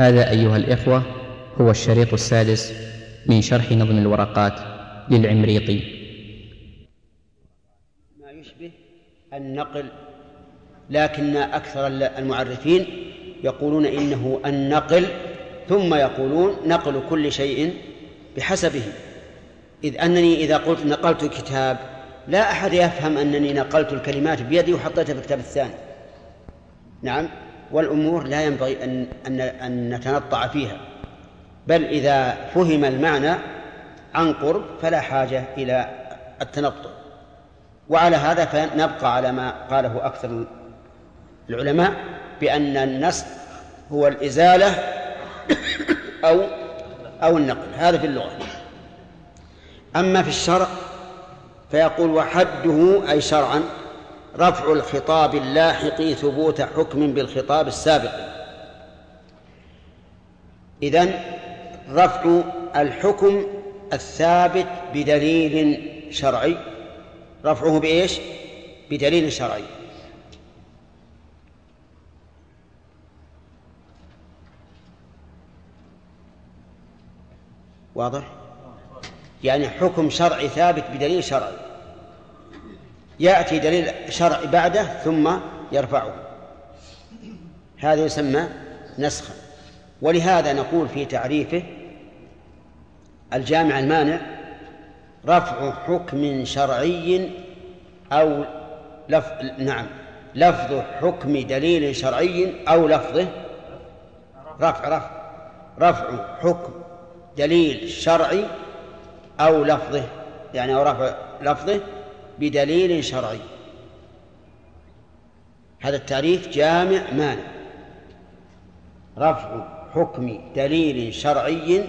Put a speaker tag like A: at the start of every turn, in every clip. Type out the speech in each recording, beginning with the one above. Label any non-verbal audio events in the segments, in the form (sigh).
A: هذا أيها الإخوة هو الشريط السادس من شرح نظم الورقات للعمريطي
B: ما يشبه النقل لكن أكثر المعرفين يقولون إنه النقل ثم يقولون نقل كل شيء بحسبه. إذ أنني إذا قلت نقلت كتاب لا أحد يفهم أنني نقلت الكلمات بيدي وحطيتها في الكتاب الثاني. نعم؟ والأمور لا ينبغي أن, أن, أن نتنطع فيها. بل إذا فهم المعنى عن قرب فلا حاجة إلى التنطع. وعلى هذا فنبقى على ما قاله أكثر العلماء بأن النسخ هو الإزالة أو أو النقل. هذا في اللغة. أما في الشرع فيقول وحده أي شرعا رفع الخطاب اللاحق ثبوت حكم بالخطاب السابق إذن رفع الحكم الثابت بدليل شرعي رفعه بإيش؟ بدليل شرعي واضح؟ يعني حكم شرعي ثابت بدليل شرعي يأتي دليل شرعي بعده ثم يرفعه. هذا يسمى نسخا ولهذا نقول في تعريفه الجامع المانع رفع حكم شرعي أو لف... نعم لفظ حكم دليل شرعي أو لفظه. رفع رفع رفع حكم دليل شرعي أو لفظه. يعني أو رفع لفظه بدليل شرعي. هذا التعريف جامع مانع. رفع حكم دليل شرعي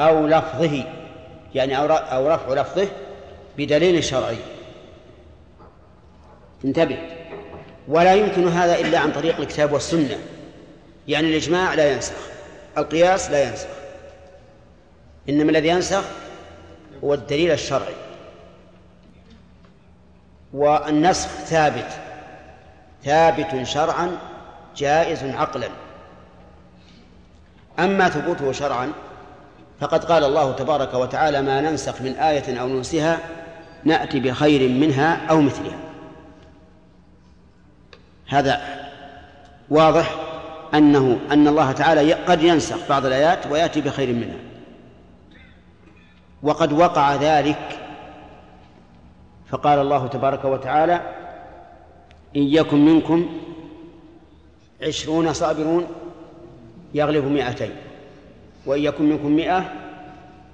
B: أو لفظه يعني أو رفع لفظه بدليل شرعي. انتبه. ولا يمكن هذا إلا عن طريق الكتاب والسنة. يعني الإجماع لا ينسخ. القياس لا ينسخ. إنما الذي ينسخ هو الدليل الشرعي. والنسخ ثابت. ثابت شرعا جائز عقلا. أما ثبوته شرعا فقد قال الله تبارك وتعالى ما ننسخ من آية أو ننسها نأتي بخير منها أو مثلها. هذا واضح أنه أن الله تعالى قد ينسخ بعض الآيات ويأتي بخير منها. وقد وقع ذلك فقال الله تبارك وتعالى إن يكن منكم عشرون صابرون يغلب مئتين وإن يكن منكم مئة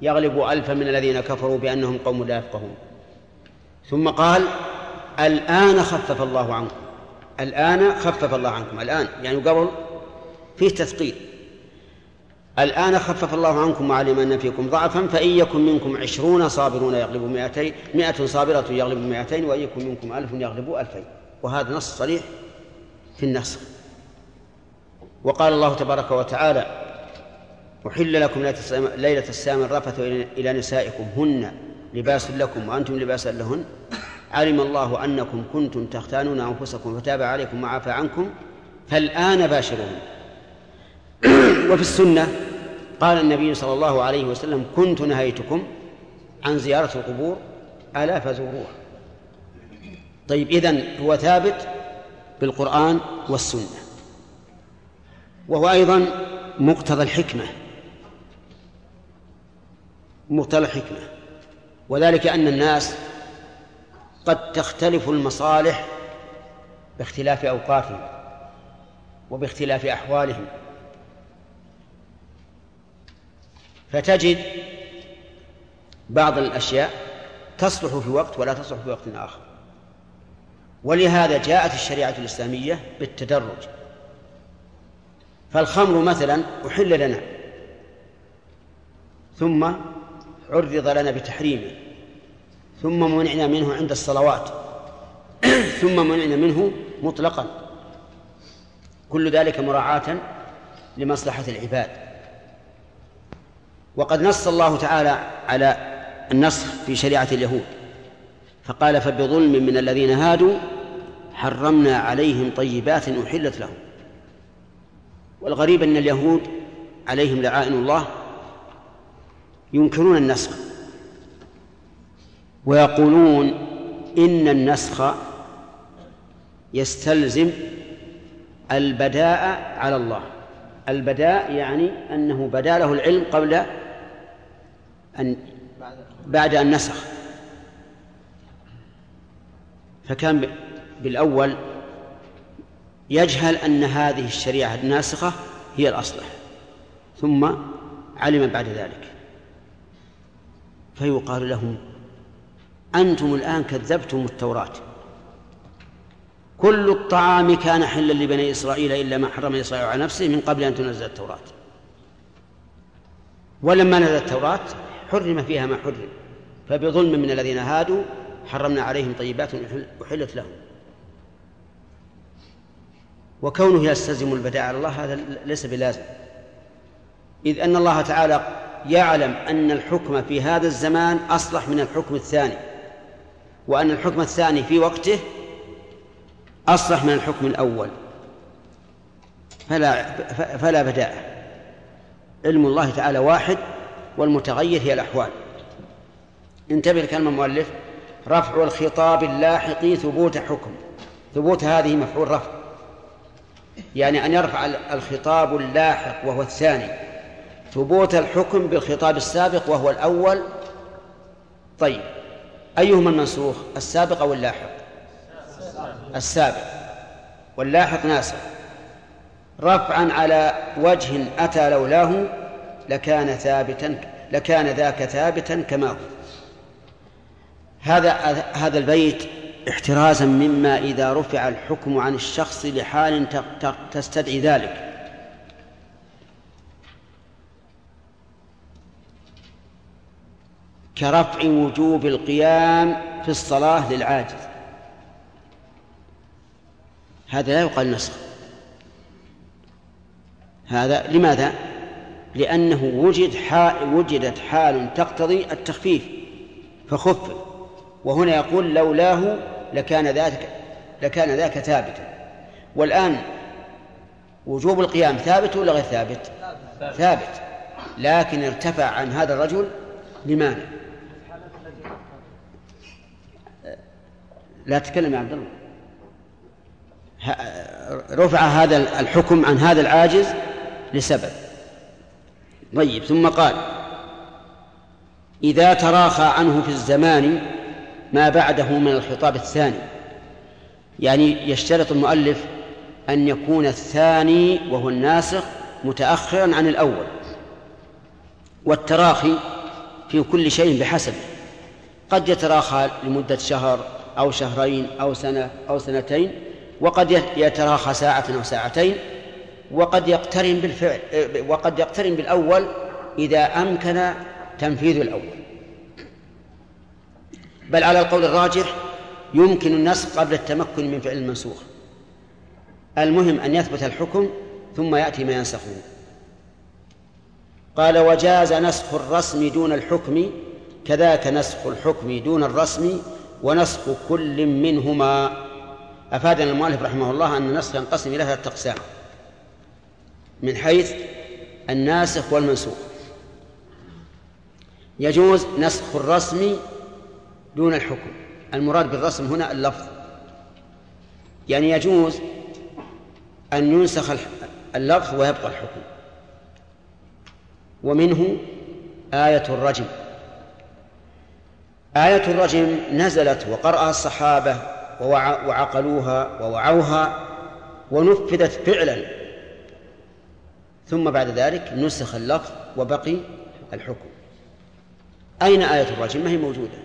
B: يغلب ألفا من الذين كفروا بأنهم قوم لا يفقهون. ثم قال الآن خفف الله عنكم الآن خفف الله عنكم الآن. يعني قبل فيه تثقيل. الآن خفف الله عنكم وعلم أن فيكم ضعفا فإن يكن منكم عشرون صابرون يغلبوا مئتين مئة صابرة يغلب مئتين وإن يكن منكم ألف يغلبوا ألفين. وهذا نص صريح في النسخ وقال الله تبارك وتعالى أحل لكم ليلة الصيام الرفث إلى نسائكم هن لباس لكم وأنتم لباس لهن. علم الله أنكم كنتم تختانون أنفسكم فتاب عليكم وعفى عنكم. فالآن باشرون. وفي السنة قال النبي صلى الله عليه وسلم كنت نهيتكم عن زيارة القبور ألا فزوروها طيب إذن هو ثابت بالقرآن والسنة. وهو أيضا مقتضى الحكمة. مقتضى الحكمة. وذلك أن الناس قد تختلف المصالح باختلاف أوقاتهم وباختلاف أحوالهم. فتجد بعض الأشياء تصلح في وقت ولا تصلح في وقت آخر. ولهذا جاءت الشريعة الإسلامية بالتدرج. فالخمر مثلا أحل لنا ثم عرض لنا بتحريمه ثم منعنا منه عند الصلوات (clears throat) ثم منعنا منه مطلقا. كل ذلك مراعاة لمصلحة العباد. وقد نص الله تعالى على النص في شريعة اليهود فقال فبظلم من الذين هادوا حرمنا عليهم طيبات أحلت لهم والغريب أن اليهود عليهم لعائن الله ينكرون النسخ ويقولون إن النسخ يستلزم البداء على الله البداء يعني أنه بدا له العلم قبل أن بعد أن نسخ. فكان بالأول يجهل أن هذه الشريعة الناسخة هي الأصلح ثم علم بعد ذلك. فيقال لهم أنتم الآن كذبتم التوراة. كل الطعام كان حلا لبني إسرائيل إلا ما حرم إسرائيل على نفسه من قبل أن تنزل التوراة. ولما نزلت التوراة حرم فيها ما حرم. فبظلم من الذين هادوا حرمنا عليهم طيبات أحلت لهم. وكونه يستلزم البداء على الله هذا ليس بلازم. إذ أن الله تعالى يعلم أن الحكم في هذا الزمان أصلح من الحكم الثاني وأن الحكم الثاني في وقته أصلح من الحكم الأول. فلا فلا بداء. علم الله تعالى واحد والمتغير هي الأحوال. انتبه لكلمة المؤلف رفع الخطاب اللاحق ثبوت حكم. ثبوت هذه مفعول رفع. يعني أن يرفع الخطاب اللاحق وهو الثاني. ثبوت الحكم بالخطاب السابق وهو الأول. طيب. أيهما المنسوخ؟ السابق أو اللاحق؟ السابق. واللاحق ناسخ. رفعا على وجه أتى لولاه لكان ثابتا لكان ذاك ثابتا كما هو. هذا هذا البيت احترازا مما إذا رفع الحكم عن الشخص لحال تستدعي ذلك. كرفع وجوب القيام في الصلاة للعاجز. هذا لا يقال نسخ. هذا لماذا؟ لأنه وجد حال وجدت حال تقتضي التخفيف فخفف وهنا يقول لولاه لكان ذلك لكان ذاك ثابتا والآن وجوب القيام ثابت ولا غير ثابت؟ ثابت. لكن ارتفع عن هذا الرجل لماذا؟ لا تتكلم يا عبد الله. رفع هذا الحكم عن هذا العاجز لسبب. طيب ثم قال إذا تراخى عنه في الزمان ما بعده من الخطاب الثاني. يعني يشترط المؤلف أن يكون الثاني وهو الناسخ متأخرا عن الأول والتراخي في كل شيء بحسب. قد يتراخى لمدة شهر أو شهرين أو سنة أو سنتين وقد يتراخى ساعة أو ساعتين وقد يقترن بالفعل وقد يقترن بالأول إذا أمكن تنفيذ الأول. بل على القول الراجح يمكن النسخ قبل التمكن من فعل المنسوخ. المهم أن يثبت الحكم ثم يأتي ما ينسخه قال وجاز نسخ الرسم دون الحكم كذاك نسخ الحكم دون الرسم ونسخ كل منهما. أفادنا المؤلف رحمه الله أن النسخ ينقسم إلى ثلاثة أقسام. من حيث الناسخ والمنسوخ. يجوز نسخ الرسم دون الحكم. المراد بالرسم هنا اللفظ. يعني يجوز أن ينسخ اللفظ ويبقى الحكم. ومنه آية الرجم. آية الرجم نزلت وقرأها الصحابة وعقلوها ووعوها ونفذت فعلا. ثم بعد ذلك نسخ اللفظ وبقي الحكم. أين آية الرجم ما هي موجودة.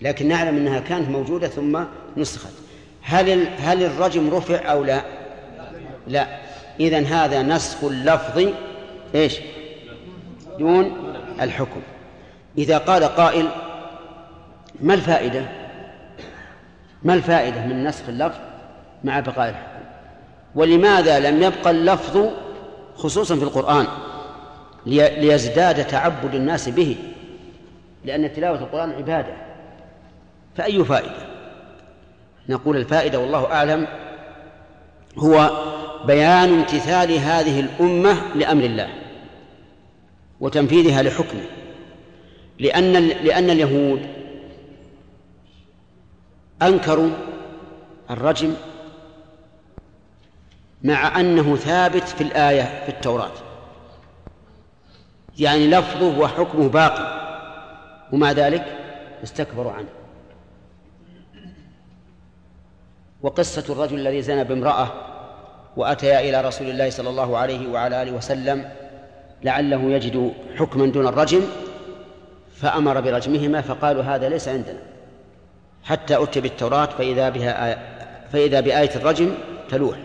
B: لكن نعلم أنها كانت موجودة ثم نسخت. هل هل الرجم رفع أو لا؟ لا. إذا هذا نسخ اللفظ إيش؟ دون الحكم. إذا قال قائل ما الفائدة؟ ما الفائدة من نسخ اللفظ مع بقاء الحكم؟ ولماذا لم يبقى اللفظ خصوصا في القرآن ليزداد تعبد الناس به لأن تلاوة القرآن عبادة. فأي فائدة؟ نقول الفائدة والله أعلم هو بيان امتثال هذه الأمة لأمر الله وتنفيذها لحكمه. لأن لأن اليهود أنكروا الرجم مع أنه ثابت في الآية في التوراة. يعني لفظه وحكمه باقي ومع ذلك؟ استكبروا عنه. وقصة الرجل الذي زنى بامرأة وأتيا إلى رسول الله صلى الله عليه وعلى آله وسلم لعله يجد حكما دون الرجم فأمر برجمهما فقالوا هذا ليس عندنا. حتى أتي بالتوراة فإذا بها آية فإذا بآية الرجم تلوح.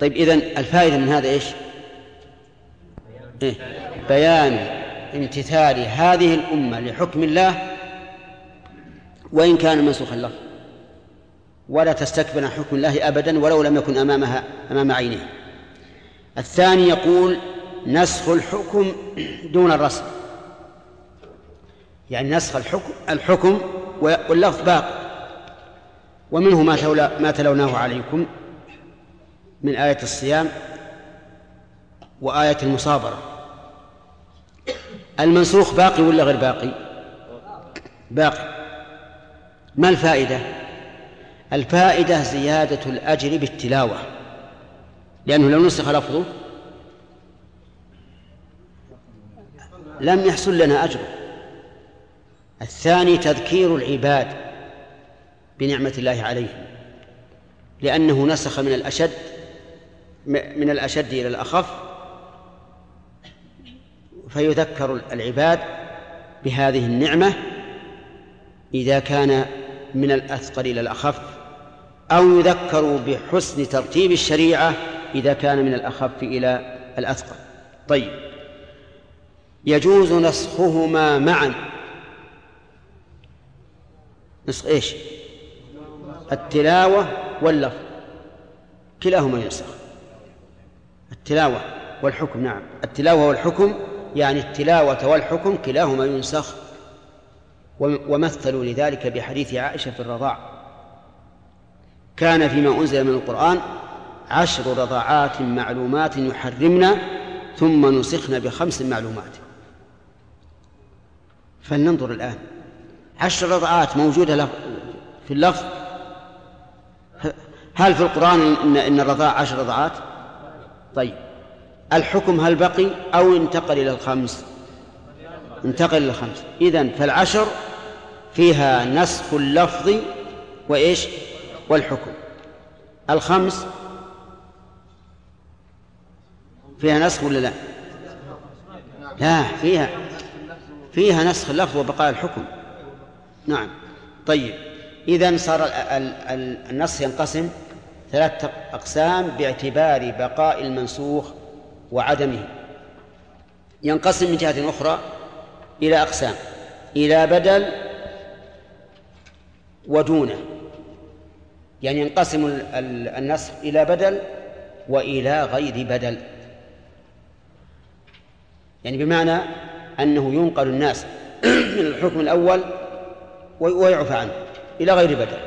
B: طيب إذن الفائدة من هذا إيش؟ إيه؟ بيان امتثال هذه الأمة لحكم الله وإن كان منسوخا له ولا تستكبر عن حكم الله أبدا ولو لم يكن أمامها أمام عينها الثاني يقول نسخ الحكم دون الرسم يعني نسخ الحكم الحكم واللفظ باق. ومنه ما ما تلوناه عليكم. من آية الصيام وآية المصابرة. المنسوخ باقي ولا غير باقي؟ باقي. ما الفائدة؟ الفائدة زيادة الأجر بالتلاوة. لأنه لو نسخ لفظه لم يحصل لنا أجر. الثاني تذكير العباد بنعمة الله عليهم لأنه نسخ من الأشد من الأشد إلى الأخف فيذكر العباد بهذه النعمة إذا كان من الأثقل إلى الأخف أو يذكر بحسن ترتيب الشريعة إذا كان من الأخف إلى الأثقل. طيب يجوز نسخهما معا. نسخ إيش؟ التلاوة واللفظ. كلاهما ينسخ. التلاوة والحكم نعم. التلاوة والحكم يعني التلاوة والحكم كلاهما ينسخ ومثلوا لذلك بحديث عائشة في الرضاع. كان فيما أنزل من القرآن عشر رضاعات معلومات يحرمنا ثم نسخن بخمس معلومات. فلننظر الآن. عشر رضاعات موجودة في اللفظ؟ هل في القرآن إن الرضاع عشر رضاعات؟ طيب. الحكم هل بقي أو انتقل إلى الخمس؟ انتقل إلى الخمس. إذن فالعشر فيها نسخ اللفظ وإيش؟ والحكم. الخمس فيها نسخ ولا لا؟ لا فيها. فيها نسخ اللفظ وبقاء الحكم. نعم. طيب. إذا صار النسخ ينقسم ثلاثة أقسام باعتبار بقاء المنسوخ وعدمه. ينقسم من جهة أخرى إلى أقسام إلى بدل ودونه. يعني ينقسم النسخ إلى بدل وإلى غير بدل. يعني بمعنى أنه ينقل الناس (clears throat) من الحكم الأول ويعفى عنه إلى غير بدل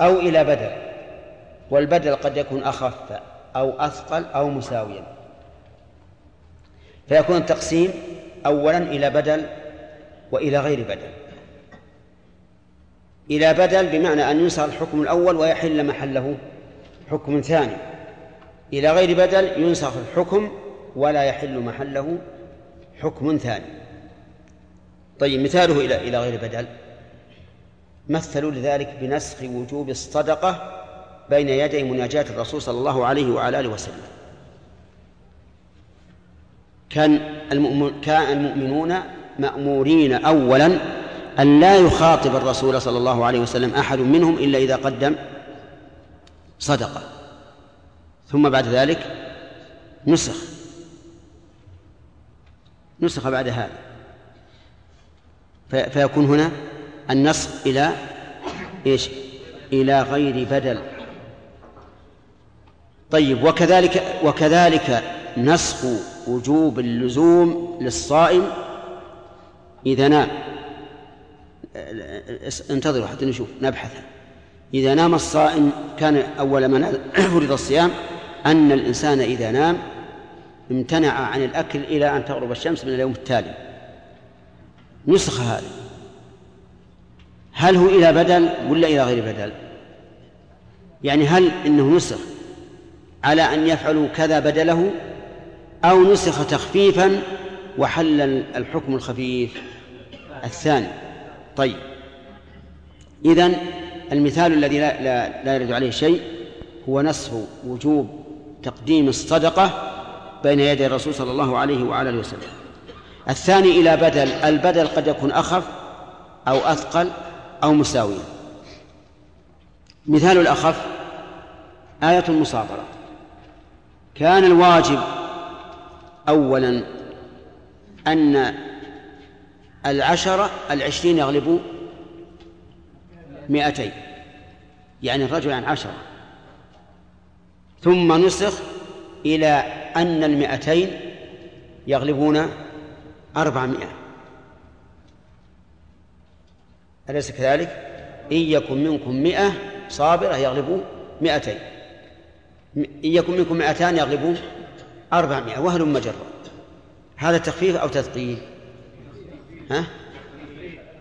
B: أو إلى بدل. والبدل قد يكون أخف أو أثقل أو مساويا. فيكون التقسيم أولا إلى بدل وإلى غير بدل. إلى بدل بمعنى أن ينسخ الحكم الأول ويحل محله حكم ثاني. إلى غير بدل ينسخ الحكم ولا يحل محله حكم ثاني. طيب مثاله إلى إلى غير بدل. مثلوا لذلك بنسخ وجوب الصدقة بين يدي مناجاة الرسول صلى الله عليه وعلى آله وسلم. كان كان المؤمنون مأمورين أولا أن لا يخاطب الرسول صلى الله عليه وسلم أحد منهم إلا إذا قدم صدقة. ثم بعد ذلك نسخ. نسخ بعد هذا. فيكون هنا النسخ إلى إيش؟ إلى غير بدل. طيب وكذلك وكذلك نسخ وجوب اللزوم للصائم إذا نام. انتظروا حتى نشوف نبحث. إذا نام الصائم كان أول ما (clears throat) فرض الصيام أن الإنسان إذا نام امتنع عن الأكل إلى أن تغرب الشمس من اليوم التالي. نسخ هذا. هل هو إلى بدل ولا إلى غير بدل؟ يعني هل إنه نسخ؟ على أن يفعلوا كذا بدله أو نسخ تخفيفا وحل الحكم الخفيف. الثاني طيب. إذن المثال الذي لا, لا, لا يرد عليه شيء هو نسخ وجوب تقديم الصدقة بين يدي الرسول صلى الله عليه وعلى آله وسلم. الثاني إلى بدل البدل قد يكون أخف أو أثقل أو مساويا. مثال الأخف آية المصابرة كان الواجب أولا أن العشرة العشرين يغلبوا مئتين يعني الرجل عن عشرة. ثم نسخ إلى أن المئتين يغلبون أربعمائة. أليس كذلك؟ إن يكن منكم مئة صابرة يغلبوا مئتين. إن يكن منكم مئتان يغلبوا أربعمائة وهل مجرة. هذا تخفيف أو تثقيل ها؟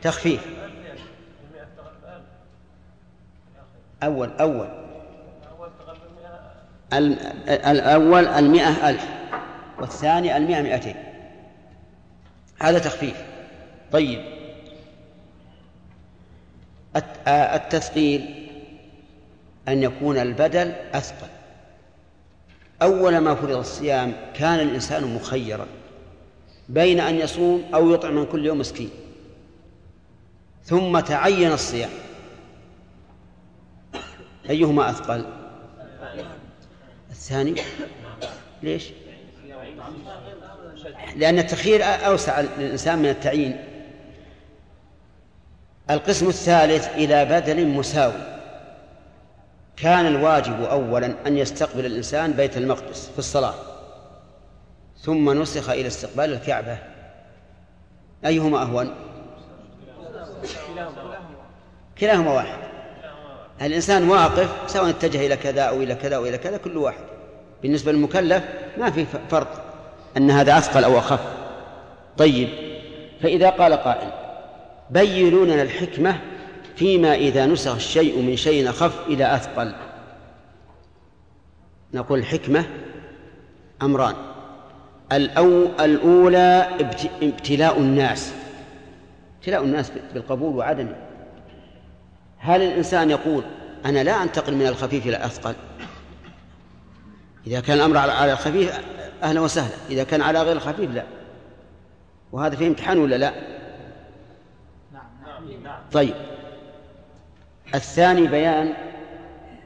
B: تخفيف. أول أول. الأول المئة ألف والثاني المئة مئتين. هذا تخفيف. طيب. التثقيل أن يكون البدل أثقل. أول ما فرض الصيام كان الإنسان مخيرا بين أن يصوم أو يطعم من كل يوم مسكين. ثم تعين الصيام. أيهما أثقل؟ الثاني. ليش؟ لأن التخيير أوسع للإنسان من التعيين. القسم الثالث إلى بدل مساوي. كان الواجب أولا أن يستقبل الإنسان بيت المقدس في الصلاة ثم نسخ إلى استقبال الكعبة. أيهما أهون؟ كلاهما واحد. الإنسان واقف سواء اتجه إلى كذا أو إلى كذا أو إلى كذا كل واحد. بالنسبة للمكلف ما في فرق أن هذا أثقل أو أخف. طيب فإذا قال قائل بينوا لنا الحكمة فيما إذا نسخ الشيء من شيء أخف إلى أثقل. نقول الحكمة أمران. الأو الأولى ابتلاء الناس. ابتلاء الناس بالقبول وعدمه هل الإنسان يقول أنا لا أنتقل من الخفيف إلى الأثقل؟ إذا كان الأمر على الخفيف أهلا وسهلا. إذا كان على غير الخفيف لا. وهذا فيه امتحان ولا لا؟ طيب. الثاني بيان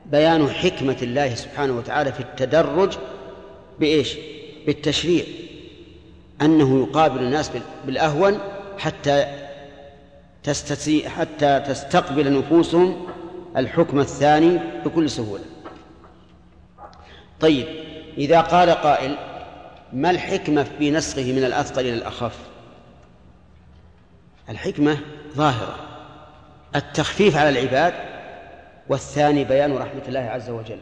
B: بيان حكمة الله سبحانه وتعالى في التدرج بإيش؟ بالتشريع. أنه يقابل الناس بالأهون حتى تستسي حتى تستقبل نفوسهم الحكم الثاني بكل سهولة. طيب إذا قال قائل ما الحكمة في نسخه من الأثقل إلى الأخف؟ الحكمة ظاهرة. التخفيف على العباد والثاني بيان رحمة الله عز وجل.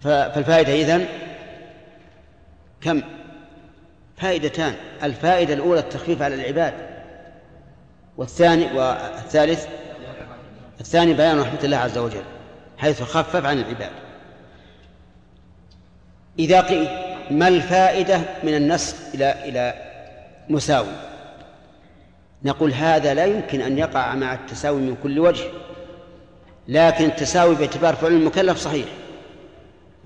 B: فالفائدة إذن كم؟ فائدتان. الفائدة الأولى التخفيف على العباد والثاني والثالث الثاني بيان رحمة الله عز وجل حيث خفف عن العباد. إذا قيل ما الفائدة من النسخ إلى إلى مساوي؟ نقول هذا لا يمكن أن يقع مع التساوي من كل وجه لكن التساوي باعتبار فعل المكلف صحيح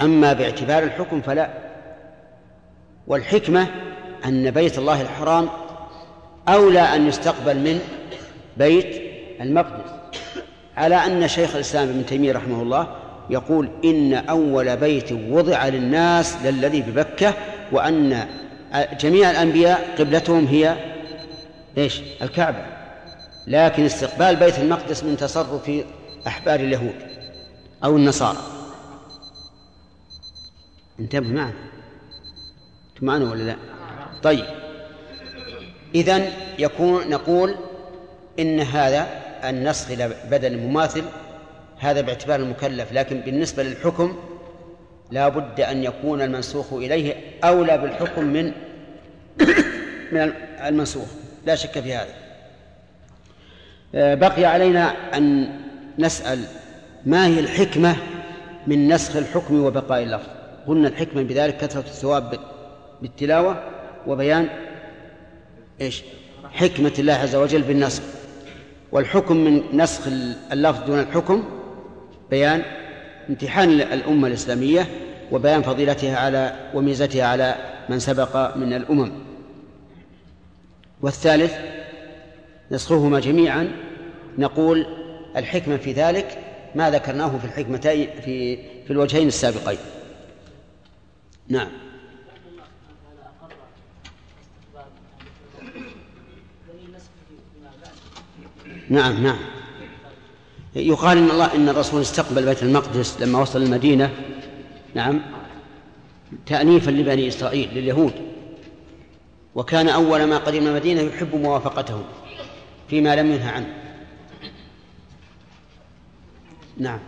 B: أما باعتبار الحكم فلا. والحكمة أن بيت الله الحرام أولى أن يستقبل من بيت المقدس على أن شيخ الإسلام ابن تيمية رحمه الله يقول إن أول بيت وضع للناس للذي ببكة وأن جميع الأنبياء قبلتهم هي إيش؟ الكعبة. لكن استقبال بيت المقدس من تصرف أحبار اليهود أو النصارى. انتبه معنا. معنا ولا لا؟ طيب. إذن يكون نقول إن هذا النسخ إلى بدل مماثل هذا باعتبار المكلف لكن بالنسبة للحكم لا بد أن يكون المنسوخ إليه أولى بالحكم من (coughs) من المنسوخ. لا شك في هذا. آه، بقي علينا أن نسأل ما هي الحكمة من نسخ الحكم وبقاء اللفظ؟ قلنا الحكمة بذلك كثرة الثواب بالتلاوة وبيان إيش؟ حكمة الله عز وجل بالنسخ. والحكم من نسخ اللفظ دون الحكم بيان امتحان الأمة الإسلامية وبيان فضيلتها على وميزتها على من سبق من الأمم. والثالث نسخهما جميعا نقول الحكمة في ذلك ما ذكرناه في الحكمتين في في الوجهين السابقين. نعم. نعم نعم. يقال إن الله إن الرسول استقبل بيت المقدس لما وصل المدينة نعم تأنيفا لبني إسرائيل لليهود. وكان أول ما قدم المدينة يحب موافقتهم فيما لم ينهى عنه نعم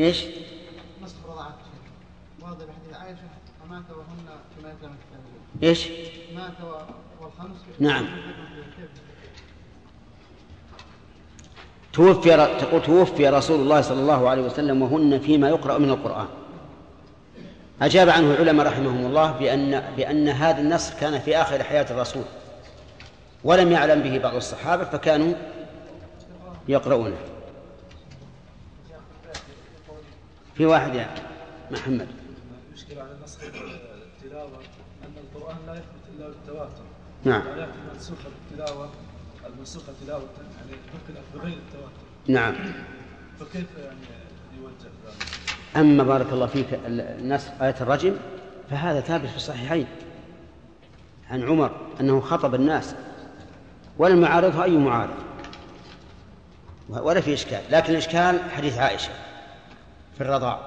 B: إيش؟ الرضاعات ورد بحديث عائشة وهن كان إيش؟ مات نعم توفي تقول توفي رسول الله صلى الله عليه وسلم وهن فيما يقرأ من القرآن أجاب عنه العلماء رحمهم الله بأن بأن هذا النص كان في آخر حياة الرسول. ولم يعلم به بعض الصحابة فكانوا يقرؤونه. في واحد يا محمد.
C: المشكلة على نسخ التلاوة أن القرآن لا يثبت إلا بالتواتر.
B: نعم.
C: الآيات المنسوخة بالتلاوة المنسوخة تلاوة يعني ممكن بغير التواتر.
B: نعم.
C: فكيف يعني يوجه ذلك؟
B: أما بارك الله فيك النسخ آية الرجم فهذا ثابت في الصحيحين عن عمر أنه خطب الناس ولم يعارضه أي معارض ولا في إشكال لكن الإشكال حديث عائشة في الرضاع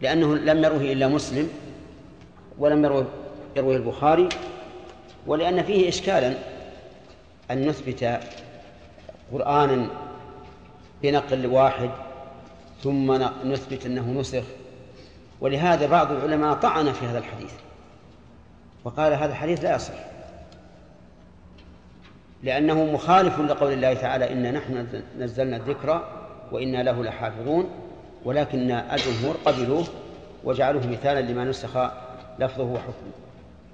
B: لأنه لم يروه إلا مسلم ولم يروه يروه البخاري ولأن فيه إشكالا أن نثبت قرآنا بنقل واحد ثم نثبت أنه نسخ. ولهذا بعض العلماء طعن في هذا الحديث. وقال هذا الحديث لا يصح. لأنه مخالف لقول الله تعالى إنا نحن نزلنا الذكر وإنا له لحافظون ولكن الجمهور قبلوه وجعلوه مثالا لما نسخ لفظه وحكمه.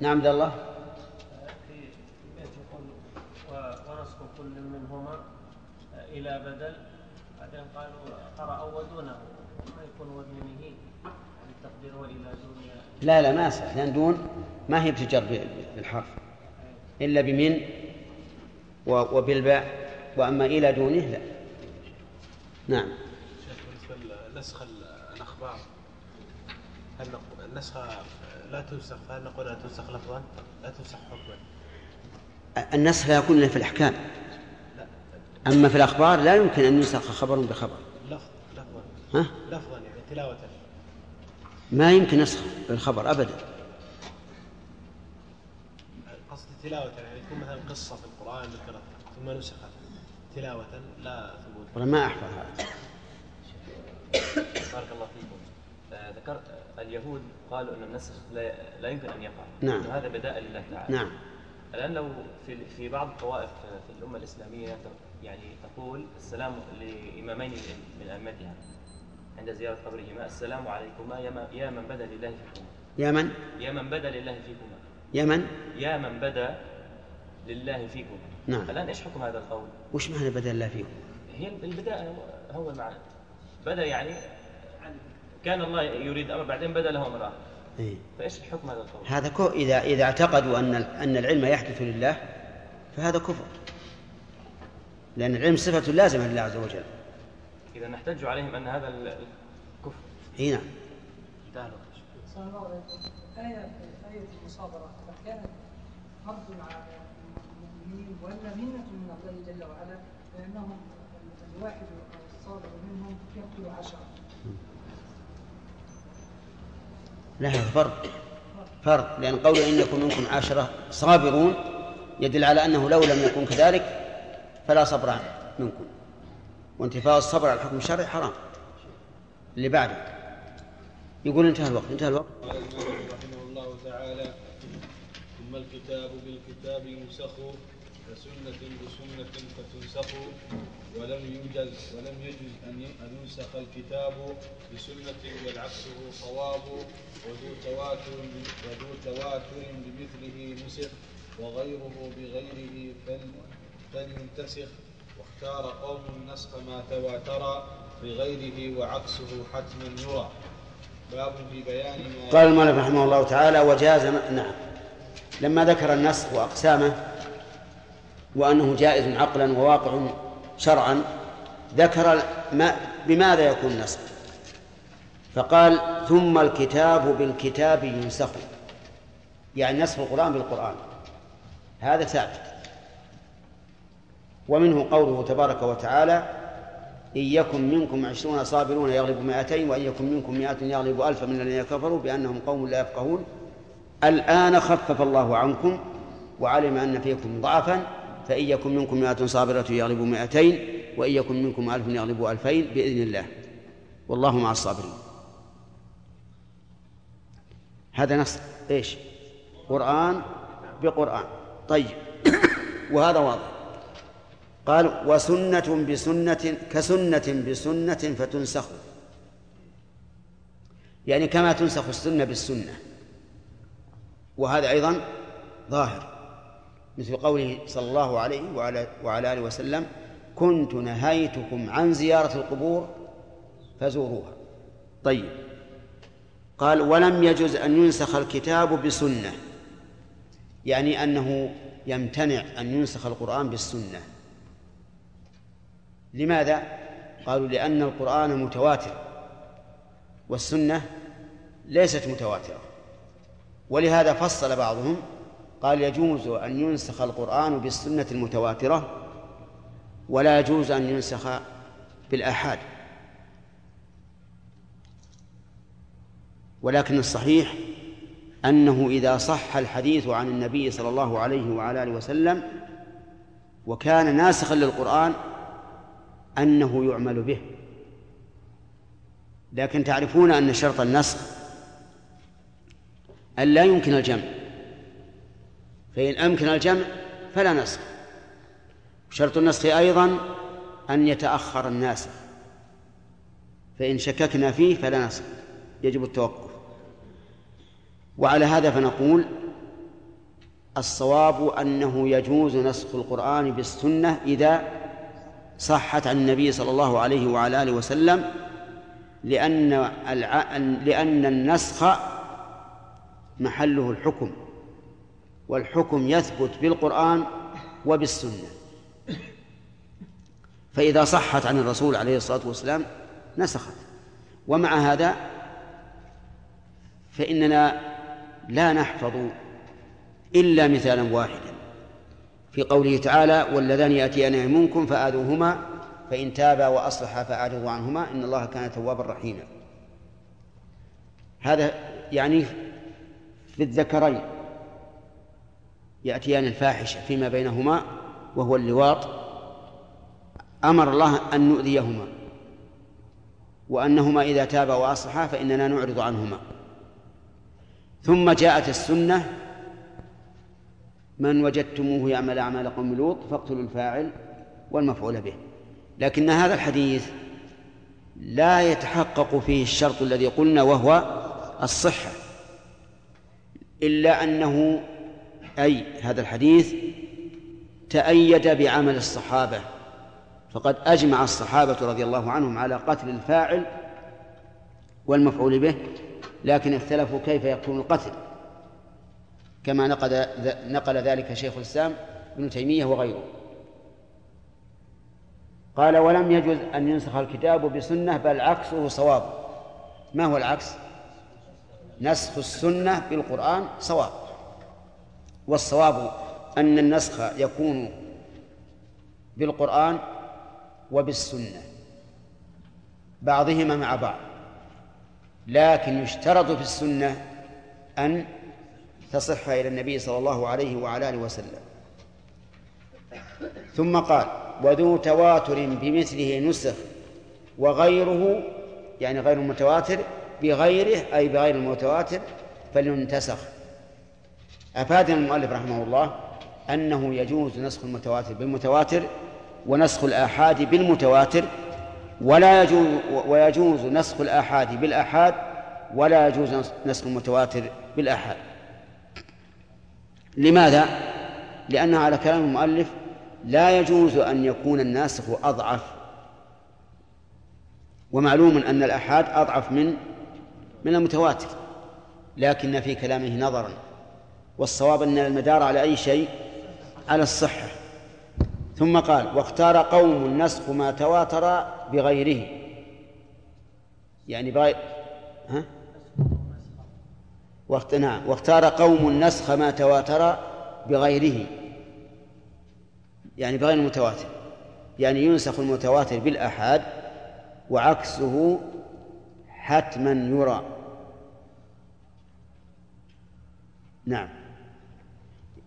B: نعم عبد الله.
D: إلى بدل. بعدين قالوا قرأوا ودونه ما يكون ودونه يعني وإلى دون
B: لا لا ما يصح لأن دون ما هي بتجر بالحرف. إلا بمن؟ وبالباء. وأما إلى دونه لا. نعم.
E: بالنسبة لنسخ الأخبار هل النسخ لا تنسخ فهل نقول لا تنسخ لفظا؟ لا تنسخ حكما.
B: النسخ لا يكون في الأحكام. أما في الأخبار لا يمكن أن ينسخ خبر بخبر. ها؟
E: لفظا يعني تلاوة.
B: ما يمكن نسخ بالخبر أبدا.
E: قصد تلاوة يعني يكون مثلا قصة في القرآن ذكرت ثم نسخت تلاوة لا ثبوت.
B: والله ما أحفظ هذا.
F: بارك الله فيكم. آه ذكرت اليهود قالوا أن النسخ لا, لا يمكن أن يقع.
B: نعم.
F: هذا بداء لله تعالى.
B: نعم.
F: الآن لو في في بعض الطوائف في الأمة الإسلامية يعني تقول السلام لإمامين من أئمتها عند زيارة قبرهما السلام عليكما يا من بدا لله فيكما
B: يا من؟
F: يا من بدا لله فيكما
B: يا من؟
F: يا من بدا لله فيكم
B: نعم
F: الآن إيش حكم هذا القول؟
B: وش معنى بدا الله فيكم؟
F: هي البداء هو المعنى بدا يعني كان الله يريد أمر بعدين بدا له أمر آخر
B: إيه؟
F: فإيش حكم هذا القول؟
B: هذا كو إذا إذا اعتقدوا أن أن العلم يحدث لله فهذا كفر لأن العلم صفة لازمة لله عز وجل.
F: إذا نحتج عليهم أن هذا الكفر.
B: إي نعم.
G: آية آية المصابرة كانت فرض على المؤمنين منة من الله جل وعلا لأنهم الواحد الصابر منهم يقتل عشرة
B: لا فرض فرض لأن قول إنكم منكم عشرة صابرون يدل على أنه لو لم يكن كذلك فلا صبر منكم. وانتفاء الصبر على الحكم الشرعي حرام. اللي بعده. يقول انتهى الوقت. انتهى الوقت.
C: رحمه الله تعالى. ثم الكتاب بالكتاب ينسخ كسنة بسنة فتنسخ ولم يوجز ولم يجز أن ينسخ الكتاب بسنة بل عكسه صواب وذو تواتر وذو تواتر بمثله نسخ وغيره بغيره فل فلينتسخ واختار قوم النسخ ما تواتر بغيره وعكسه حتما يرى. باب في بيان ما
B: قال المؤلف رحمه الله تعالى وجاز نعم. لما ذكر النسخ وأقسامه وأنه جائز عقلا وواقع شرعا ذكر ما بماذا يكون النسخ فقال ثم الكتاب بالكتاب ينسخ. يعني نسخ القرآن بالقرآن. هذا ثابت. ومنه قوله تبارك وتعالى إن يكن منكم عشرون صابرون يغلب مائتين وإن يكن منكم مائة يغلب ألفا من الذين كفروا بأنهم قوم لا يفقهون. الآن خفف الله عنكم وعلم أن فيكم ضعفا فإن يكن منكم مائة صابرة يغلب مائتين وإن يكن منكم ألف يغلب ألفين بإذن الله. والله مع الصابرين. هذا نص. إيش؟ قرآن بقرآن. طيب. (coughs) وهذا واضح. قال وسنة بسنة كسنة بسنة فتنسخ. يعني كما تنسخ السنة بالسنة. وهذا أيضا ظاهر. مثل قوله صلى الله عليه وعلى, وعلى آله وسلم كنت نهيتكم عن زيارة القبور فزوروها. طيب. قال ولم يجز أن ينسخ الكتاب بسنة. يعني أنه يمتنع أن ينسخ القرآن بالسنة. لماذا؟ قالوا لأن القرآن متواتر والسنة ليست متواترة ولهذا فصل بعضهم قال يجوز أن ينسخ القرآن بالسنة المتواترة ولا يجوز أن ينسخ بالآحاد ولكن الصحيح أنه إذا صح الحديث عن النبي صلى الله عليه وعلى آله وسلم وكان ناسخا للقرآن أنه يعمل به. لكن تعرفون أن شرط النسخ أن لا يمكن الجمع. فإن أمكن الجمع فلا نسخ شرط النسخ أيضا أن يتأخر الناسخ فإن شككنا فيه فلا نسخ يجب التوقف. وعلى هذا فنقول الصواب أنه يجوز نسخ القرآن بالسنة إذا صحت عن النبي صلى الله عليه وعلى آله وسلم لأن الع... لأن النسخ محله الحكم والحكم يثبت بالقرآن وبالسنة. فإذا صحت عن الرسول عليه الصلاة والسلام نسخت. ومع هذا فإننا لا نحفظ إلا مثالا واحدا. في قوله تعالى واللذان يأتيان منكم فآذوهما فإن تابا وأصلحا فأعرضوا عنهما إن الله كان توابا رحيما. هذا يعني في الذكرين يأتيان الفاحشة فيما بينهما وهو اللواط. أمر الله أن نؤذيهما. وأنهما إذا تابا وأصلحا فإننا نعرض عنهما. ثم جاءت السنة من وجدتموه يعمل أعمال قوم لوط فاقتلوا الفاعل والمفعول به. لكن هذا الحديث لا يتحقق فيه الشرط الذي قلنا وهو الصحة إلا أنه أي هذا الحديث تأيد بعمل الصحابة فقد أجمع الصحابة رضي الله عنهم على قتل الفاعل والمفعول به لكن اختلفوا كيف يكون القتل. كما نقل نقل ذلك شيخ الإسلام ابن تيمية وغيره. قال ولم يجوز أن ينسخ الكتاب بسنة بل عكسه صواب. ما هو العكس؟ نسخ السنة بالقرآن صواب. والصواب أن النسخ يكون بالقرآن وبالسنة بعضهما مع بعض لكن يشترط في السنة أن تصح إلى النبي صلى الله عليه وعلى آله وسلم. ثم قال وذو تواتر بمثله نسخ وغيره يعني غير المتواتر بغيره أي بغير المتواتر فلينتسخ. أفادنا المؤلف رحمه الله أنه يجوز نسخ المتواتر بالمتواتر ونسخ الآحاد بالمتواتر ولا يجوز ويجوز نسخ الآحاد بالآحاد ولا يجوز نسخ المتواتر بالآحاد. لماذا؟ لأن على كلام المؤلف لا يجوز أن يكون الناسخ أضعف ومعلوم أن الآحاد أضعف من من المتواتر لكن في كلامه نظرا والصواب أن المدار على أي شيء على الصحة ثم قال واختار قوم النسخ ما تواتر بغيره يعني بغير ها؟ واخت... نعم. واختار قوم النسخ ما تواتر بغيره. يعني بغير المتواتر. يعني ينسخ المتواتر بالآحاد وعكسه حتما يرى. نعم.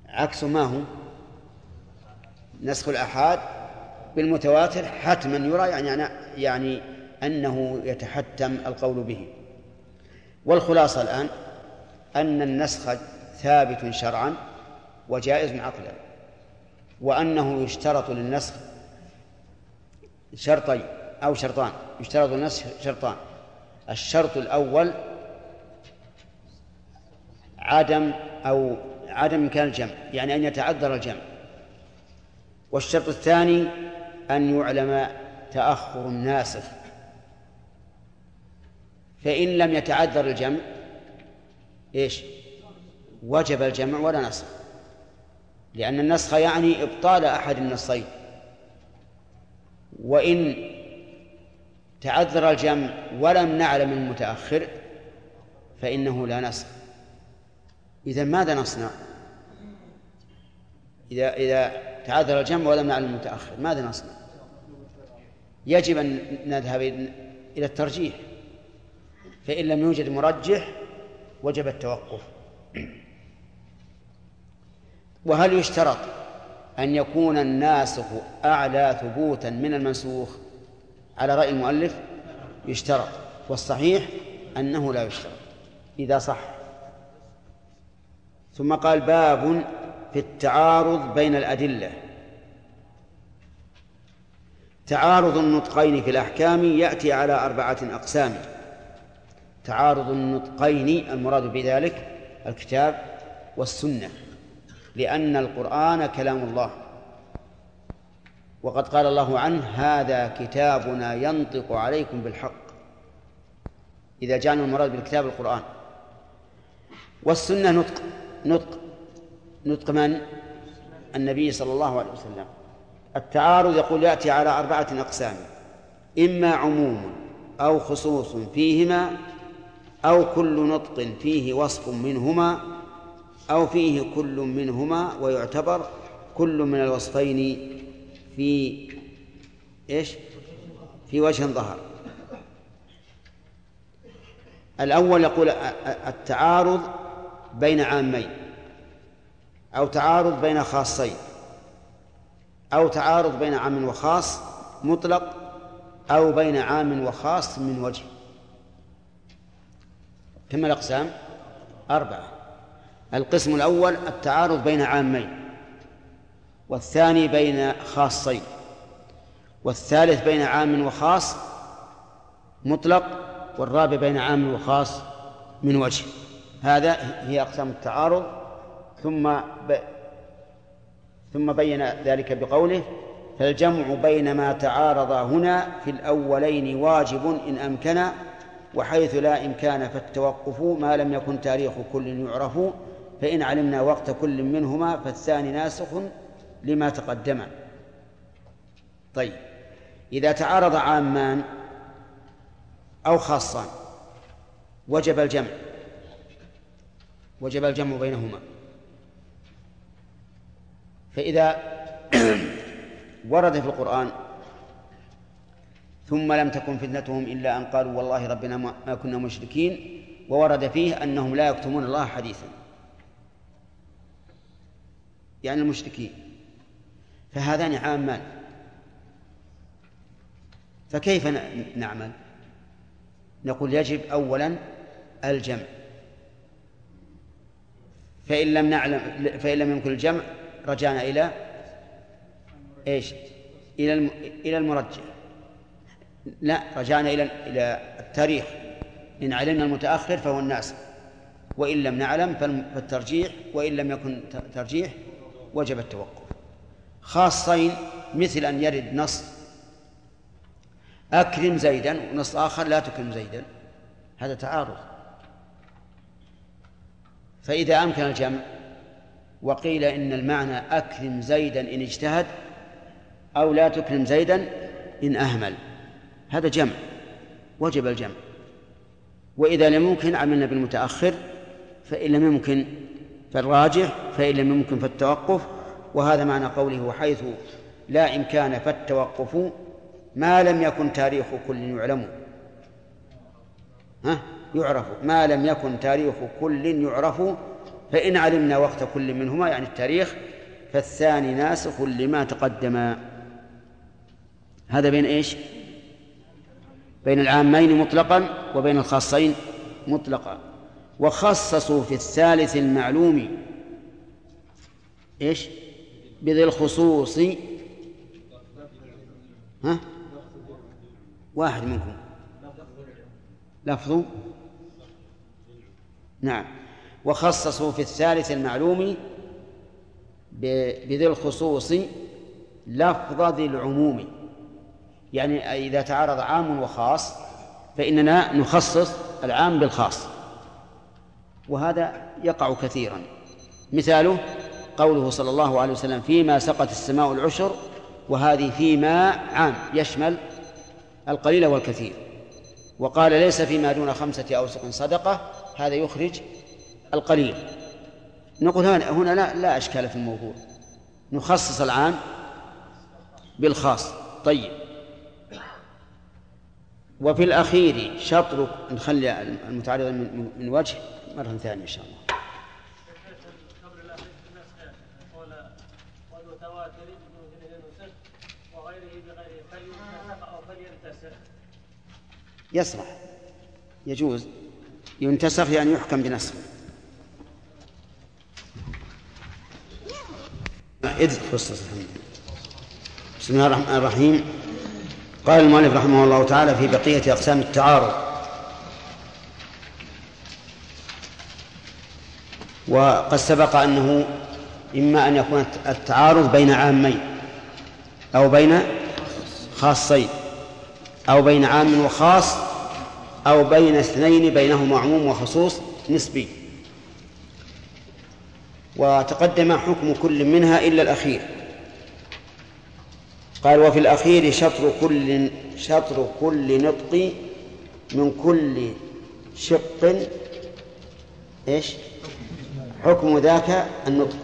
B: عكس ما هو؟ نسخ الآحاد بالمتواتر حتما يرى يعني يعني أنه يتحتم القول به. والخلاصة الآن؟ أن النسخ ثابت شرعا وجائز عقلا وأنه يشترط للنسخ شرطين أو شرطان يشترط للنسخ شرطان. الشرط الأول عدم أو عدم إمكان الجمع يعني أن يتعذر الجمع. والشرط الثاني أن يعلم تأخر الناسخ. فإن لم يتعذر الجمع إيش؟ وجب الجمع ولا نسخ لأن النسخ يعني إبطال أحد النصين وإن تعذر الجمع ولم نعلم المتأخر فإنه لا نسخ إذا ماذا نصنع؟ إذا إذا تعذر الجمع ولم نعلم المتأخر ماذا نصنع؟ يجب أن نذهب إلى الترجيح فإن لم يوجد مرجح وجب التوقف. (clears throat) وهل يشترط أن يكون الناسخ أعلى ثبوتا من المنسوخ؟ على رأي المؤلف يشترط والصحيح أنه لا يشترط إذا صح. ثم قال باب في التعارض بين الأدلة. تعارض النطقين في الأحكام يأتي على أربعة أقسام. تعارض النطقين المراد بذلك الكتاب والسنة لأن القرآن كلام الله. وقد قال الله عنه هذا كتابنا ينطق عليكم بالحق. إذا جاءنا المراد بالكتاب القرآن. والسنة نطق نطق نطق من؟ النبي صلى الله عليه وسلم. التعارض يقول يأتي على أربعة أقسام إما عموم أو خصوص فيهما أو كل نطق فيه وصف منهما أو فيه كل منهما ويعتبر كل من الوصفين في إيش؟ في وجه ظهر الأول يقول التعارض بين عامين أو تعارض بين خاصين أو تعارض بين عام وخاص مطلق أو بين عام وخاص من وجه كم الأقسام أربعة. القسم الأول التعارض بين عامين. والثاني بين خاصين. والثالث بين عام وخاص مطلق والرابع بين عام وخاص من وجه. هذا هي أقسام التعارض. ثم ب... ثم بين ذلك بقوله فالجمع بين ما تعارض هنا في الأولين واجب إن أمكن وحيث لا إمكان فالتوقف ما لم يكن تاريخ كل يعرف فإن علمنا وقت كل منهما فالثاني ناسخ لما تقدم. طيب إذا تعارض عامان أو خاصان وجب الجمع. وجب الجمع بينهما. فإذا (clears throat) ورد في القرآن ثم لم تكن فتنتهم إلا أن قالوا والله ربنا ما كنا مشركين وورد فيه أنهم لا يكتمون الله حديثا. يعني المشركين. فهذان عامان. فكيف نعمل؟ نقول يجب أولا الجمع. فإن لم نعلم فإن لم يمكن الجمع رجعنا إلى إيش؟ إلى إلى المرجح لا رجعنا إلى إلى التاريخ. إن علمنا المتأخر فهو الناس. وإن لم نعلم فالترجيح وإن لم يكن ترجيح وجب التوقف. خاصين مثل أن يرد نص أكرم زيدا ونص آخر لا تكرم زيدا. هذا تعارض. فإذا أمكن الجمع وقيل إن المعنى أكرم زيدا إن اجتهد أو لا تكرم زيدا إن أهمل. هذا جمع وجب الجمع. وإذا لم يمكن عملنا بالمتأخر فإن لم يمكن فالراجح فإن لم يمكن فالتوقف. وهذا معنى قوله وحيث لا إمكان فالتوقف ما لم يكن تاريخ كل يعلم. ها؟ يعرف. ما لم يكن تاريخ كل يعرف فإن علمنا وقت كل منهما يعني التاريخ فالثاني ناسخ لما تقدم. هذا بين إيش؟ بين العامين مطلقا وبين الخاصين مطلقا. وخصصوا في الثالث المعلوم إيش؟ بذي الخصوص. ها؟ واحد منكم. لفظ نعم. وخصصوا في الثالث المعلوم بذي الخصوص لفظ ذي العموم. يعني إذا تعارض عام وخاص فإننا نخصص العام بالخاص. وهذا يقع كثيرا. مثاله قوله صلى الله عليه وسلم فيما سقت السماء العشر وهذه فيما عام يشمل القليل والكثير. وقال ليس فيما دون خمسة أوسق صدقة هذا يخرج القليل. نقول هنا لا, لا أشكال في الموضوع. نخصص العام بالخاص. طيب. وفي الأخير شطر نخلي المتعرض من, وجه مرة ثانية إن شاء الله. يصلح يجوز. ينتسخ يعني يحكم بنسخ ادرك بسم الله الرحمن الرحيم. قال المؤلف رحمه الله تعالى في بقية أقسام التعارض. وقد سبق أنه إما أن يكون التعارض بين عامين أو بين خاصين أو بين عام وخاص أو بين اثنين بينهما عموم وخصوص نسبي. وتقدم حكم كل منها إلا الأخير. قال وفي الأخير شطر كل شطر كل نطق من كل شق إيش؟ حكم ذاك النطق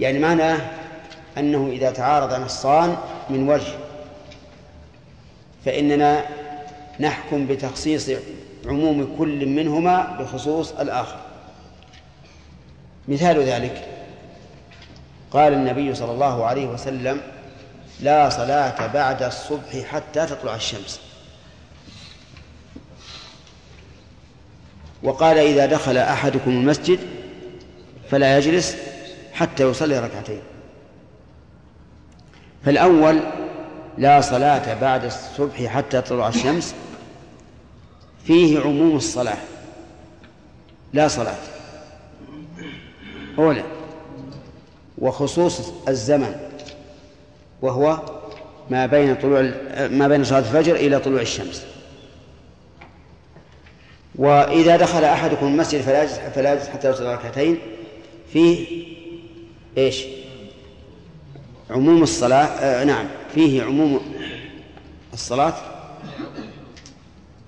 B: يعني معناه أنه إذا تعارض نصان من وجه فإننا نحكم بتخصيص عموم كل منهما بخصوص الآخر مثال ذلك قال النبي صلى الله عليه وسلم لا صلاة بعد الصبح حتى تطلع الشمس. وقال إذا دخل أحدكم المسجد فلا يجلس حتى يصلي ركعتين. فالأول لا صلاة بعد الصبح حتى تطلع الشمس. فيه عموم الصلاة. لا صلاة. أولا وخصوص الزمن وهو ما بين طلوع ما بين صلاة الفجر إلى طلوع الشمس. وإذا دخل أحدكم المسجد فلا يجلس فلا يجلس حتى يصلي ركعتين. فيه إيش؟ عموم الصلاة آه نعم فيه عموم الصلاة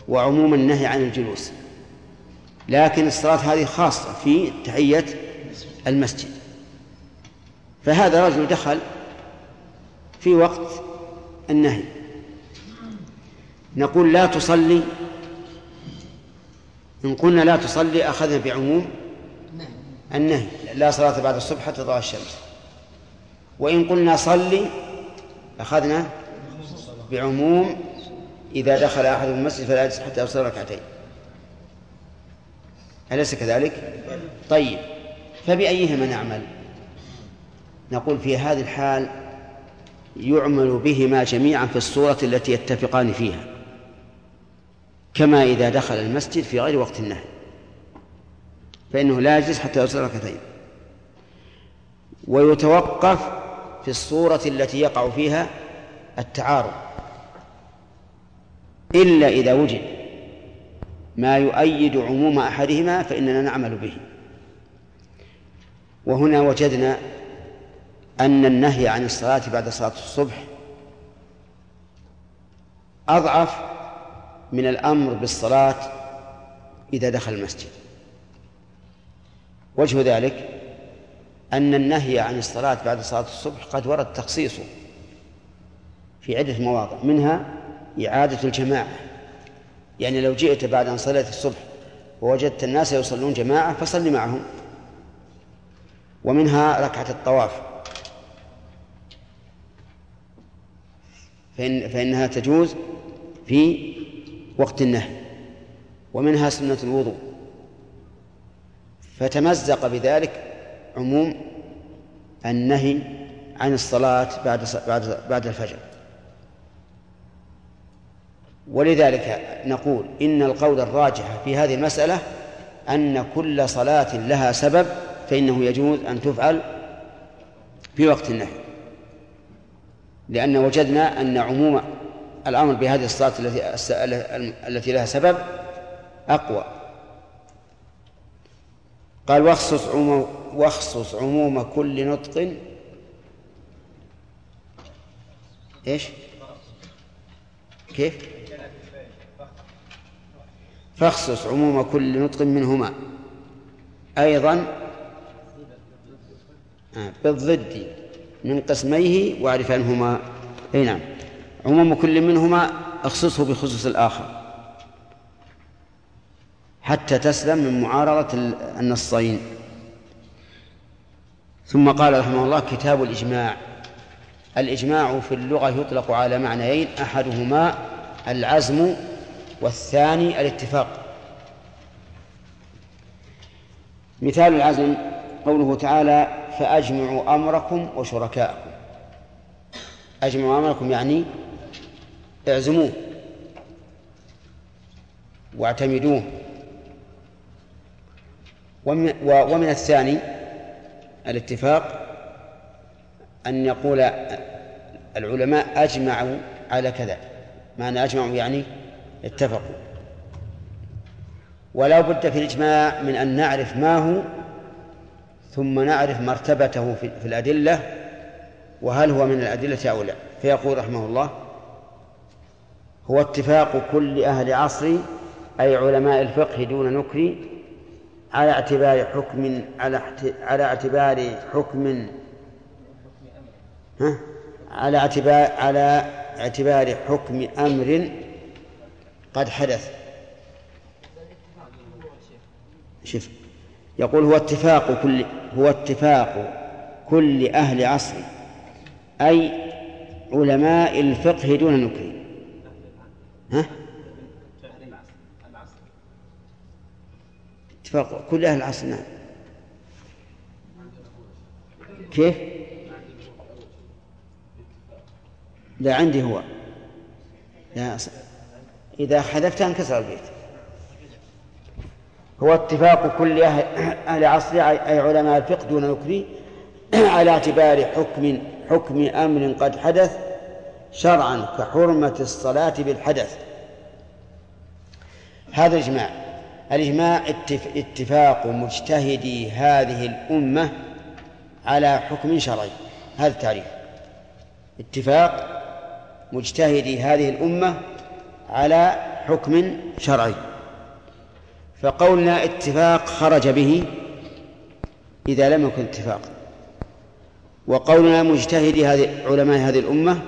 B: وعموم النهي عن الجلوس. لكن الصلاة هذه خاصة في تحية المسجد. فهذا رجل دخل في وقت النهي. نقول لا تصلي. إن قلنا لا تصلي أخذنا بعموم النهي. لا صلاة بعد الصبح حتى تضع الشمس. وإن قلنا صلي أخذنا بعموم. إذا دخل أحد المسجد فلا يجلس حتى يصلي ركعتين. أليس كذلك؟ طيب. فبأيهما نعمل؟ نقول في هذه الحال يعمل بهما جميعا في الصورة التي يتفقان فيها كما إذا دخل المسجد في غير وقت النهي فإنه لا يجلس حتى يصلي ركعتين. ويتوقف في الصورة التي يقع فيها التعارض إلا إذا وجد ما يؤيد عموم أحدهما فإننا نعمل به. وهنا وجدنا أن النهي عن الصلاة بعد صلاة الصبح أضعف من الأمر بالصلاة إذا دخل المسجد. وجه ذلك أن النهي عن الصلاة بعد صلاة الصبح قد ورد تخصيصه في عدة مواضع منها إعادة الجماعة. يعني لو جئت بعد أن صليت الصبح ووجدت الناس يصلون جماعة فصل معهم. ومنها ركعة الطواف. فإن فإنها تجوز في وقت النهي ومنها سنة الوضوء. فتمزق بذلك عموم النهي عن الصلاة بعد بعد بعد الفجر. ولذلك نقول إن القول الراجح في هذه المسألة أن كل صلاة لها سبب فإنه يجوز أن تفعل في وقت النهي. لأن وجدنا أن عموم الأمر بهذه الصلاة التي التي لها سبب أقوى قال واخصص عموم واخصص عموم كل نطق إيش؟ كيف؟ فاخصص عموم كل نطق منهما أيضا آه، بالضد من قسميه واعرف أنهما أي نعم. عموم كل منهما أخصصه بخصوص الآخر. حتى تسلم من معارضة النصين. ثم قال رحمه الله كتاب الإجماع. الإجماع في اللغة يطلق على معنيين أحدهما العزم والثاني الاتفاق. مثال العزم قوله تعالى فأجمعوا أمركم وشركاءكم. أجمعوا أمركم يعني اعزموه واعتمدوه. ومن, ومن الثاني الاتفاق أن يقول العلماء أجمعوا على كذا. معنى أجمعوا يعني اتفقوا. ولا بد في الإجماع من أن نعرف ما هو ثم نعرف مرتبته في, الأدلة وهل هو من الأدلة أو لا. فيقول رحمه الله هو اتفاق كل أهل عصري أي علماء الفقه دون نكري على اعتبار حكم على على اعتبار حكم ها؟ على اعتبار على اعتبار حكم أمر قد حدث. شوف. يقول هو اتفاق كل هو اتفاق كل أهل عصر أي علماء الفقه دون نكري ها؟ اتفاق كل أهل العصر نعم كيف؟ لا عندي هو لا إذا حذفتها أنكسر البيت هو اتفاق كل أهل, أهل عصر أي علماء الفقه دون نكري (clears throat) على اعتبار حكم حكم أمر قد حدث شرعا كحرمة الصلاة بالحدث. هذا إجماع الإجماع اتفاق مجتهدي هذه الأمة على حكم شرعي. هذا التعريف. اتفاق مجتهدي هذه الأمة على حكم شرعي. فقولنا اتفاق خرج به إذا لم يكن اتفاق. وقولنا مجتهدي هذه علماء هذه الأمة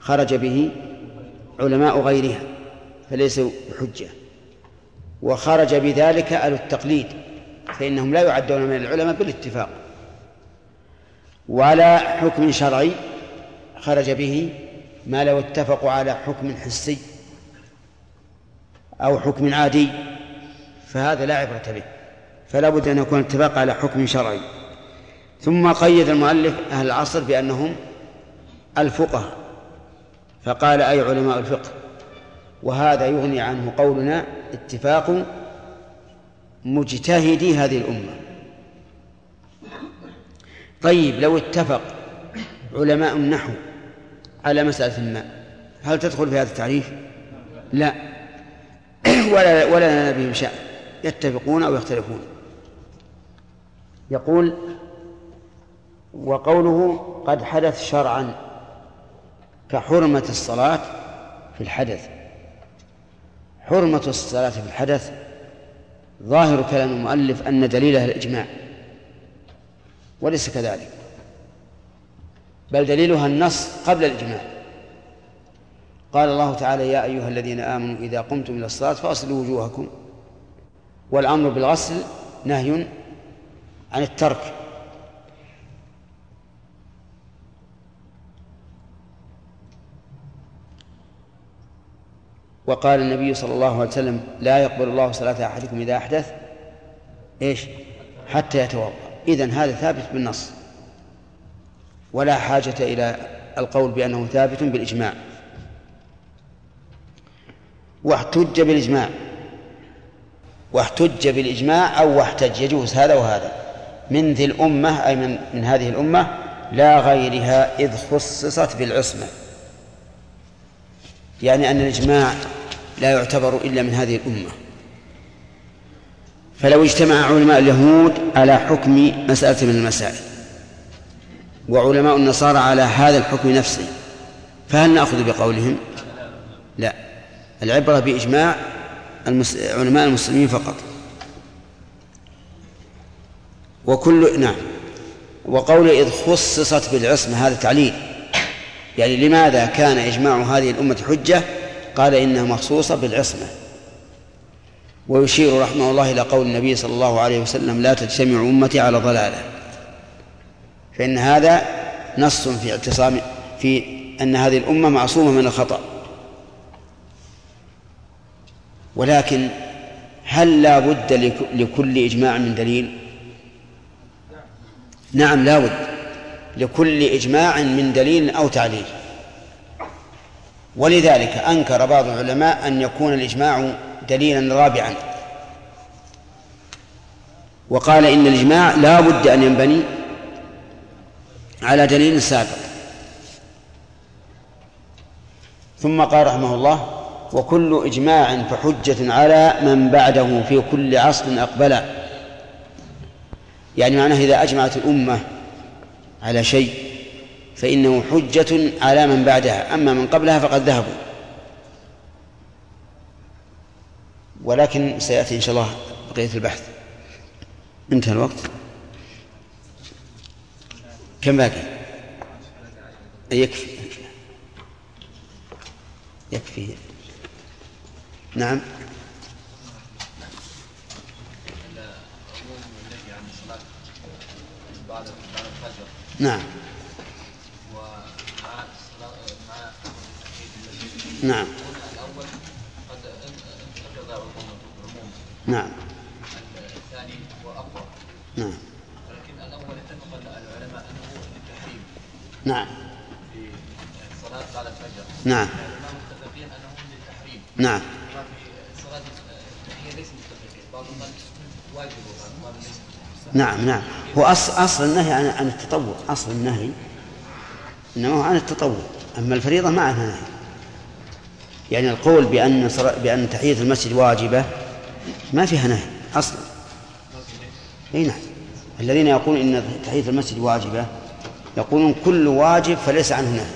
B: خرج به علماء غيرها فليس حجة وخرج بذلك أهل التقليد فإنهم لا يعدون من العلماء بالاتفاق. وعلى حكم شرعي خرج به ما لو اتفقوا على حكم حسي أو حكم عادي فهذا لا عبرة به فلا بد أن يكون اتفاق على حكم شرعي. ثم قيد المؤلف أهل العصر بأنهم الفقهاء فقال أي علماء الفقه؟ وهذا يغني عنه قولنا اتفاق مجتهدي هذه الأمة. طيب لو اتفق علماء النحو على مسألة ما هل تدخل في هذا التعريف؟ لا. (clears throat) ولا ولا لنا بهم شأن. يتفقون أو يختلفون. يقول وقوله قد حدث شرعا كحرمة الصلاة في الحدث. حرمة الصلاة في الحدث ظاهر كلام المؤلف أن دليلها الإجماع وليس كذلك بل دليلها النص قبل الإجماع. قال الله تعالى يا أيها الذين آمنوا إذا قمتم إلى الصلاة فأصلوا وجوهكم. والأمر بالغسل نهي عن الترك. وقال النبي صلى الله عليه وسلم لا يقبل الله صلاة أحدكم إذا أحدث. إيش؟ حتى يتوضأ. إذن هذا ثابت بالنص. ولا حاجة إلى القول بأنه ثابت بالإجماع. واحتج بالإجماع. واحتج بالإجماع أو واحتج يجوز هذا وهذا. من ذي الأمة أي من, من هذه الأمة لا غيرها إذ خصصت بالعصمة. يعني أن الإجماع لا يعتبر إلا من هذه الأمة. فلو اجتمع علماء اليهود على حكم مسألة من المسائل وعلماء النصارى على هذا الحكم نفسه فهل نأخذ بقولهم؟ لا. العبرة بإجماع المس... علماء المسلمين فقط. وكل نعم. وقول إذ خصصت بالعصمة هذا تعليل. يعني لماذا كان إجماع هذه الأمة حجة؟ قال إنها مخصوصة بالعصمة. ويشير رحمه الله إلى قول النبي صلى الله عليه وسلم لا تجتمع أمتي على ضلالة. فإن هذا نص في اعتصام في أن هذه الأمة معصومة من الخطأ. ولكن هل لا بد لكل إجماع من دليل؟ نعم لا بد. لكل إجماع من دليل أو تعليل. ولذلك أنكر بعض العلماء أن يكون الإجماع دليلا رابعا. وقال إن الإجماع لا بد أن ينبني على دليل سابق. ثم قال رحمه الله وكل إجماع فحجة على من بعده في كل عصر أقبلا يعني معناه إذا أجمعت الأمة على شيء فإنه حجة على من بعدها. أما من قبلها فقد ذهبوا. ولكن سيأتي إن شاء الله بقية البحث. انتهى الوقت. كم باقي؟ يكفي. يكفي. نعم. نعم. نعم. نعم.
H: الثاني هو اقوى
B: نعم.
H: ولكن الأول اتفق العلماء انه للتحريم
B: نعم.
H: الصلاه بعد الفجر
B: نعم
H: العلماء متفقين انه للتحريم
B: نعم
H: في صلاه التحيه ليس متفقين بعضهم قال واجب وبعضهم قال ليس
B: نعم نعم. هو أصل, أصل النهي عن عن التطوع. أصل النهي إنما هو عن التطوع. أما الفريضة ما عنها نهي. يعني القول بأن بأن تحية المسجد واجبة ما فيها نهي أصلا أي نعم. الذين يقولون إن تحية المسجد واجبة يقولون كل واجب فليس عنه نهي.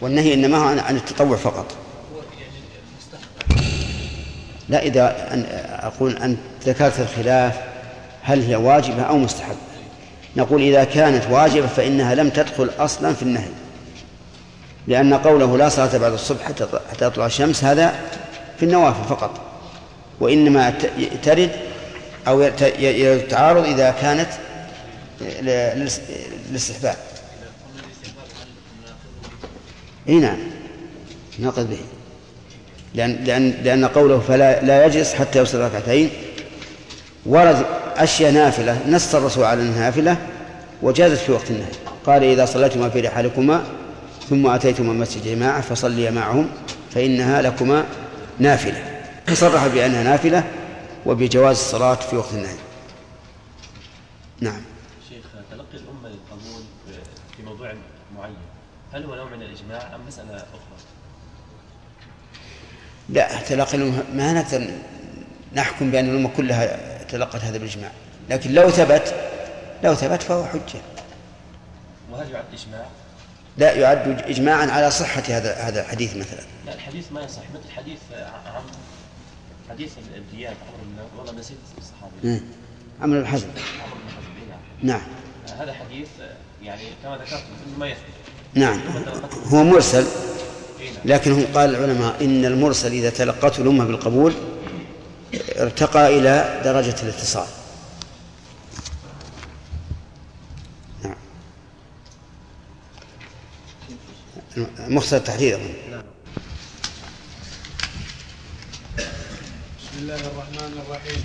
B: والنهي إنما هو عن التطوع فقط. لا إذا أن أقول أن ذكرت الخلاف هل هي واجبة أو مستحبة. نقول إذا كانت واجبة فإنها لم تدخل أصلا في النهي لأن قوله لا صلاة بعد الصبح حتى تطلع الشمس هذا في النوافل فقط وإنما ترد أو التعارض إذا كانت للاستحباب. إي نعم. ناقض به. لأن لأن لأن قوله فلا لا يجلس حتى يوصل ركعتين ورد أشياء نافلة نص الرسول على النافلة وجازت في وقت النهي. قال إذا صليتما في رحالكما ثم أتيتما مسجد جماعة فصليا معهم فإنها لكما نافلة. فصرح بأنها نافلة وبجواز الصلاة في وقت النهي. نعم.
F: شيخ تلقي الأمة للقبول في موضوع معين هل هو نوع من الإجماع أم مسألة أخرى؟
B: لا تلقي الأمة ما نقدر نحكم بأن الأمة كلها تلقت هذا بالإجماع. لكن لو ثبت لو ثبت فهو حجة.
F: وهل يعد إجماع؟
B: لا يعد إجماعا على صحة هذا هذا الحديث مثلا.
F: لا الحديث ما يصح. مثل حديث عن حديث الديان عمرو بن والله نسيت اسم الصحابي.
B: مم. عمرو بن حزم.
F: عمرو بن حزم إي نعم.
B: نعم.
F: هذا حديث يعني كما ذكرت ما يثبت
B: نعم. هو مرسل. لكن هم قال العلماء إن المرسل إذا تلقته الأمة بالقبول ارتقى إلى درجة الاتصال. نعم. مختصر التحرير أظن.
C: بسم الله الرحمن الرحيم.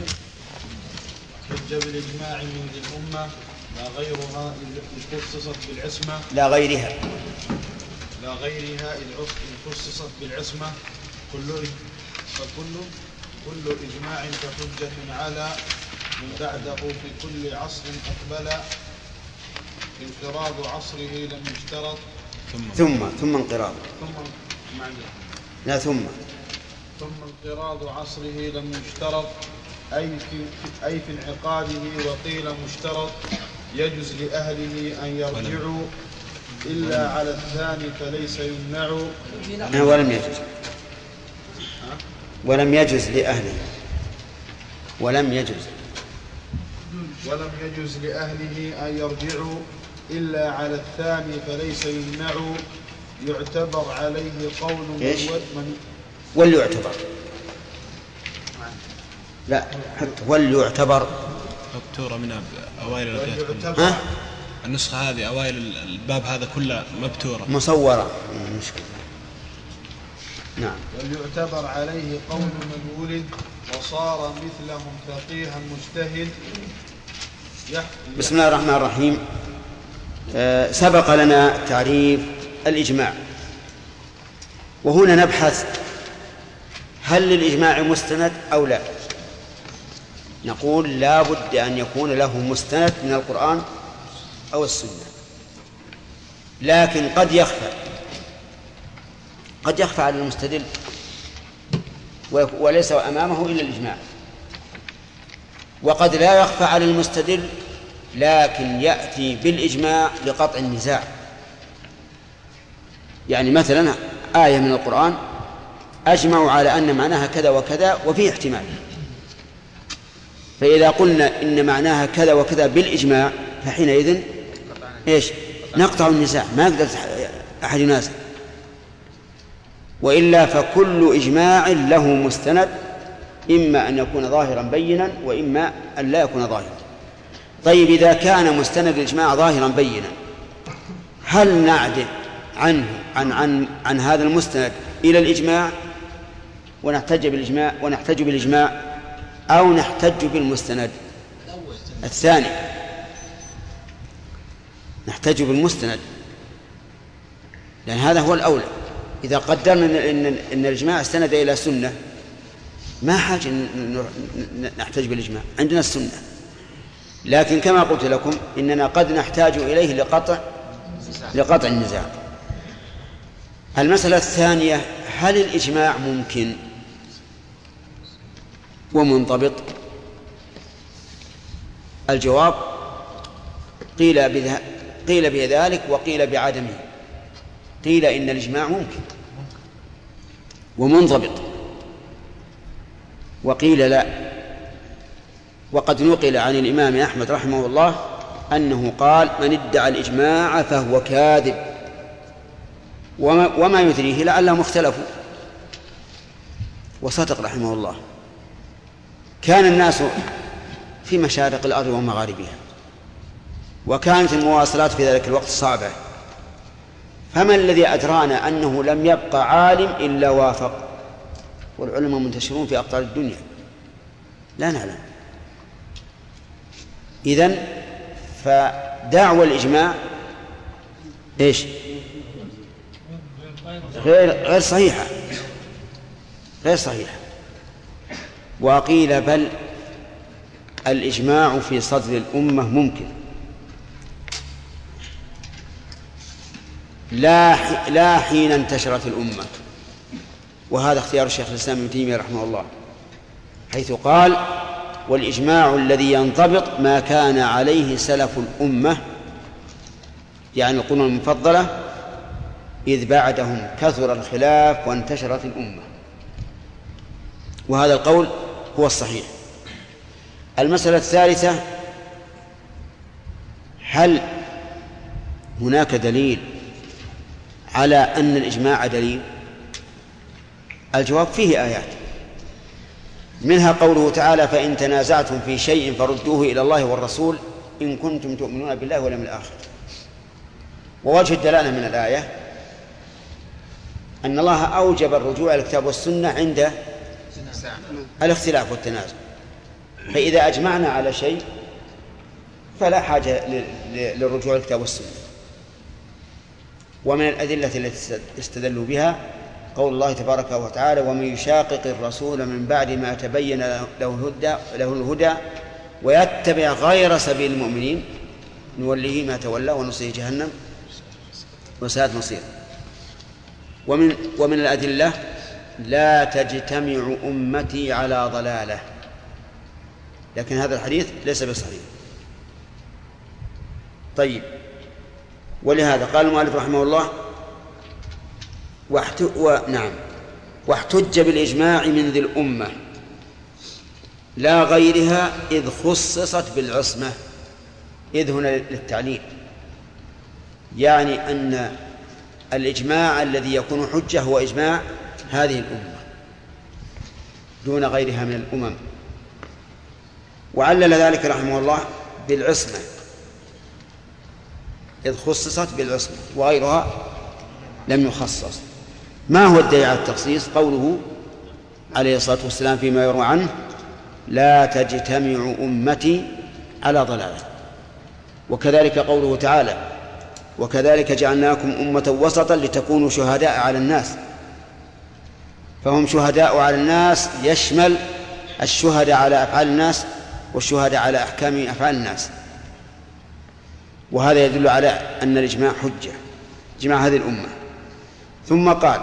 C: حج بالإجماع من ذي الأمة لا غيرها إذ خصصت بالعصمة.
B: لا غيرها.
C: لا غيرها إذ خصصت بالعصمة كل فكل كل إجماع كحجة على من بعده في كل عصر أقبل. انفراد عصره لم يشترط.
B: ثم. ثم انقراض.
C: ثم معنى
B: لا ثم.
C: ثم انقراض عصره لم يشترط. أي في أي في انعقاده وقيل مشترط. يجوز لأهله أن يرجعوا. إلا على الثاني فليس يمنع.
B: ولم يجوز. ولم يجوز لأهله. ولم يجوز.
C: ولم يجوز لأهله أن يرجعوا إلا على الثاني فليس يمنع. يعتبر عليه قول من
B: إيش؟
C: من
B: وليعتبر. لا حتى وليعتبر.
E: مبتورة من أب- أوائل
B: ها؟
E: النسخة هذه أوائل ال- الباب هذا كله مبتورة.
B: مصورة. مشكلة. نعم.
C: وليعتبر عليه قول من ولد وصار مثلهم فقيها مجتهد يح-
B: بسم الله الرحمن الرحيم. آه، سبق لنا تعريف الإجماع. وهنا نبحث هل للإجماع مستند أو لا. نقول لا بد أن يكون له مستند من القرآن أو السنة. لكن قد يخفى. قد يخفى على المستدل. وليس أمامه إلا الإجماع. وقد لا يخفى على المستدل لكن يأتي بالإجماع لقطع النزاع. يعني مثلا آية من القرآن أجمعوا على أن معناها كذا وكذا وفيه احتمال. فإذا قلنا إن معناها كذا وكذا بالإجماع فحينئذ إيش؟ نقطع النزاع ما يقدر أحد ينازع وإلا فكل إجماع له مستند إما أن يكون ظاهرا بينا وإما أن لا يكون ظاهرا. طيب إذا كان مستند الإجماع ظاهرا بينا هل نعدل عنه عن عن عن هذا المستند إلى الإجماع؟ ونحتج بالإجماع ونحتج بالإجماع أو نحتج بالمستند؟ الثاني. نحتج بالمستند. لأن هذا هو الأولى. إذا قدرنا إن, إن الإجماع استند إلى سنة ما حاجة ن- ن- ن- نحتج بالإجماع. عندنا السنة. لكن كما قلت لكم إننا قد نحتاج إليه لقطع لقطع النزاع. المسألة الثانية هل الإجماع ممكن ومنضبط؟ الجواب قيل قيل بذلك وقيل بعدمه. قيل إن الإجماع ممكن. ومنضبط. وقيل لا. وقد نقل عن الإمام أحمد رحمه الله أنه قال من ادعى الإجماع فهو كاذب. وما, وما يدريه لعلهم اختلفوا وصدق رحمه الله. كان الناس في مشارق الأرض ومغاربها. وكانت المواصلات في ذلك الوقت صعبة. فما الذي أدرانا أنه لم يبقى عالم إلا وافق؟ والعلماء منتشرون في أقطار الدنيا. لا نعلم. إذن فدعوى الإجماع إيش؟ غير غير صحيحة. غير صحيحة. وقيل بل الإجماع في صدر الأمة ممكن. لا لا حين انتشرت الأمة. وهذا اختيار الشيخ الإسلام ابن تيمية رحمه الله حيث قال والإجماع الذي ينضبط ما كان عليه سلف الأمة يعني القرون المفضلة إذ بعدهم كثر الخلاف وانتشرت الأمة. وهذا القول هو الصحيح. المسألة الثالثة هل هناك دليل على أن الإجماع دليل. الجواب فيه آيات. منها قوله تعالى فإن تنازعتم في شيء فردوه إلى الله والرسول إن كنتم تؤمنون بالله واليوم الآخر. ووجه الدلالة من الآية أن الله أوجب الرجوع إلى الكتاب والسنة عند الاختلاف والتنازع. فإذا أجمعنا على شيء فلا حاجة للرجوع إلى الكتاب والسنة. ومن الأدلة التي استدلوا بها قول الله تبارك وتعالى ومن يشاقق الرسول من بعد ما تبين له الهدى له الهدى ويتبع غير سبيل المؤمنين نوليه ما تولى ونصيه جهنم وساءت مصير ومن ومن الأدلة لا تجتمع أمتي على ضلالة. لكن هذا الحديث ليس بصحيح. طيب. ولهذا قال المؤلف رحمه الله واحت... و... نعم. واحتج بالإجماع من ذي الأمة. لا غيرها إذ خصصت بالعصمة. إذ هنا للتعليل. يعني أن الإجماع الذي يكون حجة هو إجماع هذه الأمة. دون غيرها من الأمم. وعلل ذلك رحمه الله بالعصمة. إذ خصصت بالعصمة وغيرها لم يخصص. ما هو الدليل على التخصيص؟ قوله عليه الصلاة والسلام فيما يروى عنه لا تجتمع أمتي على ضلالة. وكذلك قوله تعالى وكذلك جعلناكم أمة وسطا لتكونوا شهداء على الناس. فهم شهداء على الناس يشمل الشهداء على أفعال الناس والشهداء على أحكام أفعال الناس. وهذا يدل على أن الإجماع حجة إجماع هذه الأمة. ثم قال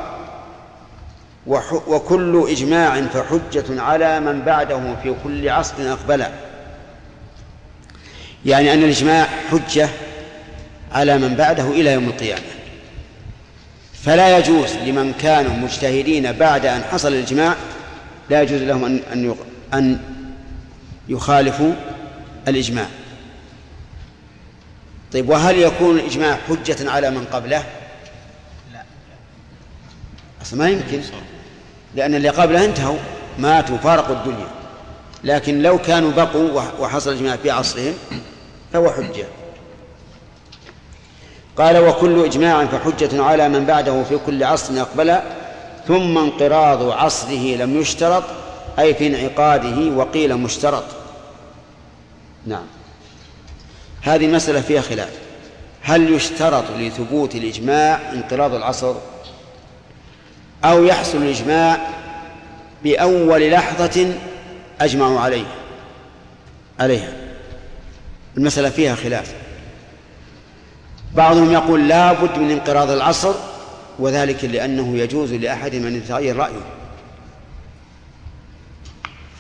B: وكل إجماع فحجة على من بعده في كل عصر أقبل. يعني أن الإجماع حجة على من بعده إلى يوم القيامة. فلا يجوز لمن كانوا مجتهدين بعد أن حصل الإجماع لا يجوز لهم أن أن يخالفوا الإجماع. طيب وهل يكون الإجماع حجة على من قبله؟ لا. أصلا ما يمكن. لأن اللي قبله انتهوا ماتوا فارقوا الدنيا. لكن لو كانوا بقوا وحصل الإجماع في عصرهم فهو حجة. قال وكل إجماع فحجة على من بعده في كل عصر أقبل ثم انقراض عصره لم يشترط أي في انعقاده وقيل مشترط. نعم. هذه مسألة فيها خلاف. هل يشترط لثبوت الإجماع انقراض العصر أو يحصل الإجماع بأول لحظة أجمعوا عليه عليها. المسألة فيها خلاف. بعضهم يقول لا بد من انقراض العصر وذلك لأنه يجوز لأحد من يتغير رأيه.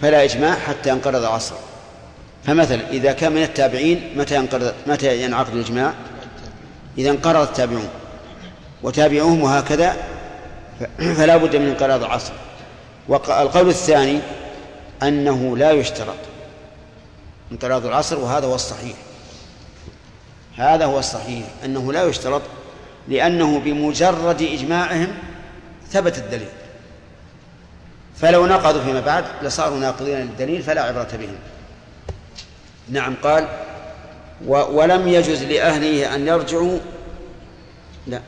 B: فلا إجماع حتى ينقرض العصر. فمثلا إذا كان من التابعين متى ينقرض متى ينعقد الإجماع؟ إذا انقرض التابعون وتابعوهم وهكذا فلا بد من انقراض العصر. والقول الثاني أنه لا يشترط انقراض العصر وهذا هو الصحيح. هذا هو الصحيح أنه لا يشترط لأنه بمجرد إجماعهم ثبت الدليل. فلو نقضوا فيما بعد لصاروا ناقضين للدليل فلا عبرة بهم. نعم قال ولم يجز لأهله أن يرجعوا لا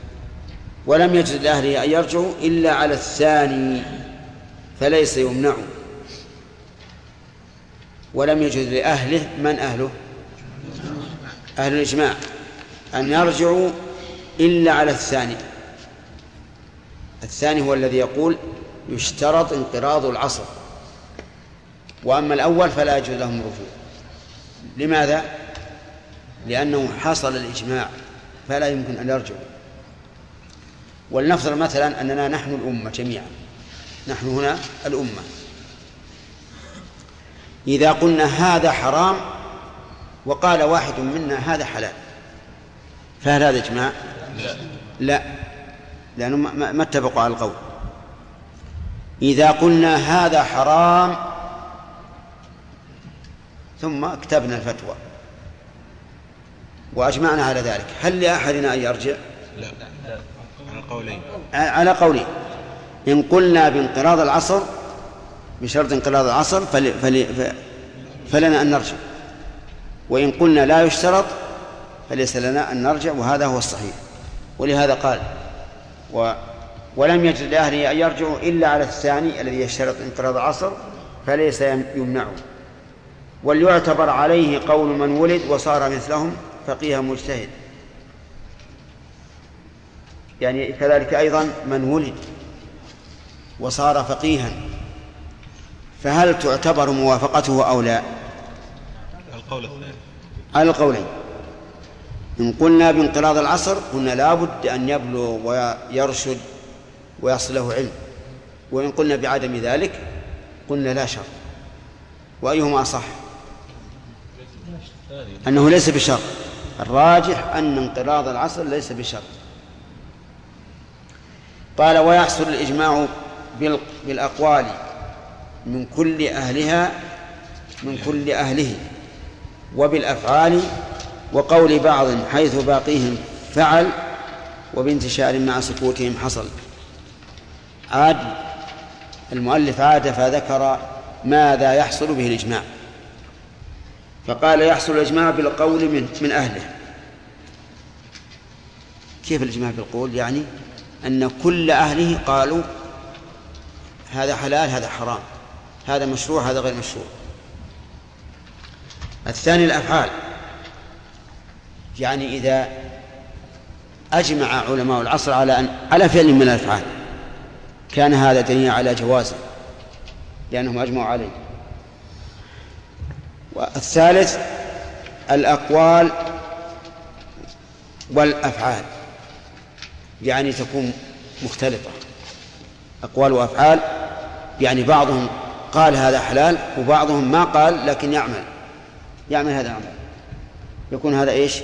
B: ولم يجز لأهله أن يرجعوا إلا على الثاني فليس يمنع. ولم يجز لأهله من أهله؟ أهل الإجماع أن يرجعوا إلا على الثاني. الثاني هو الذي يقول يشترط انقراض العصر وأما الأول فلا يجوز لهم الرجوع. لماذا؟ لأنه حصل الإجماع فلا يمكن أن يرجعوا ولنفرض مثلا أننا نحن الأمة جميعا. نحن هنا الأمة. إذا قلنا هذا حرام وقال واحد منا هذا حلال فهل هذا إجماع؟ لا. لا. لأنه ما اتفقوا على القول. إذا قلنا هذا حرام ثم كتبنا الفتوى. وأجمعنا على ذلك. هل لأحدنا أن يرجع؟
E: لا. على قولين.
B: على قولين. إن قلنا بانقراض العصر بشرط انقراض العصر فل فل فلنا أن نرجع. وإن قلنا لا يشترط فليس لنا أن نرجع وهذا هو الصحيح. ولهذا قال و ولم يجد لأهله أن يرجعوا إلا على الثاني الذي يشترط انقراض العصر فليس يمنع وليعتبر عليه قول من ولد وصار مثلهم فقيها مجتهد. يعني كذلك أيضا من ولد وصار فقيها فهل تعتبر موافقته أو لا؟
E: القول الثاني.
B: على القولين. إن قلنا بانقراض العصر قلنا لا بد أن يبلغ ويرشد ويصل له علم. وإن قلنا بعدم ذلك قلنا لا شر وأيهما أصح أنه ليس بشر الراجح أن انقراض العصر ليس بشر قال ويحصل الإجماع بالأقوال من كل أهلها من كل أهله وبالأفعال وقول بعض حيث باقيهم فعل وبانتشار مع سكوتهم حصل. عاد المؤلف عاد فذكر ماذا يحصل به الإجماع. فقال يحصل الإجماع بالقول من, من أهله. كيف الإجماع بالقول؟ يعني أن كل أهله قالوا هذا حلال هذا حرام هذا مشروع هذا غير مشروع. الثاني الأفعال. يعني إذا أجمع علماء العصر على أن على فعل من الأفعال كان هذا دليل على جوازه لأنهم أجمعوا عليه. والثالث الأقوال والأفعال يعني تكون مختلطة أقوال وأفعال يعني بعضهم قال هذا حلال وبعضهم ما قال لكن يعمل. يعمل هذا العمل. يكون هذا إيش؟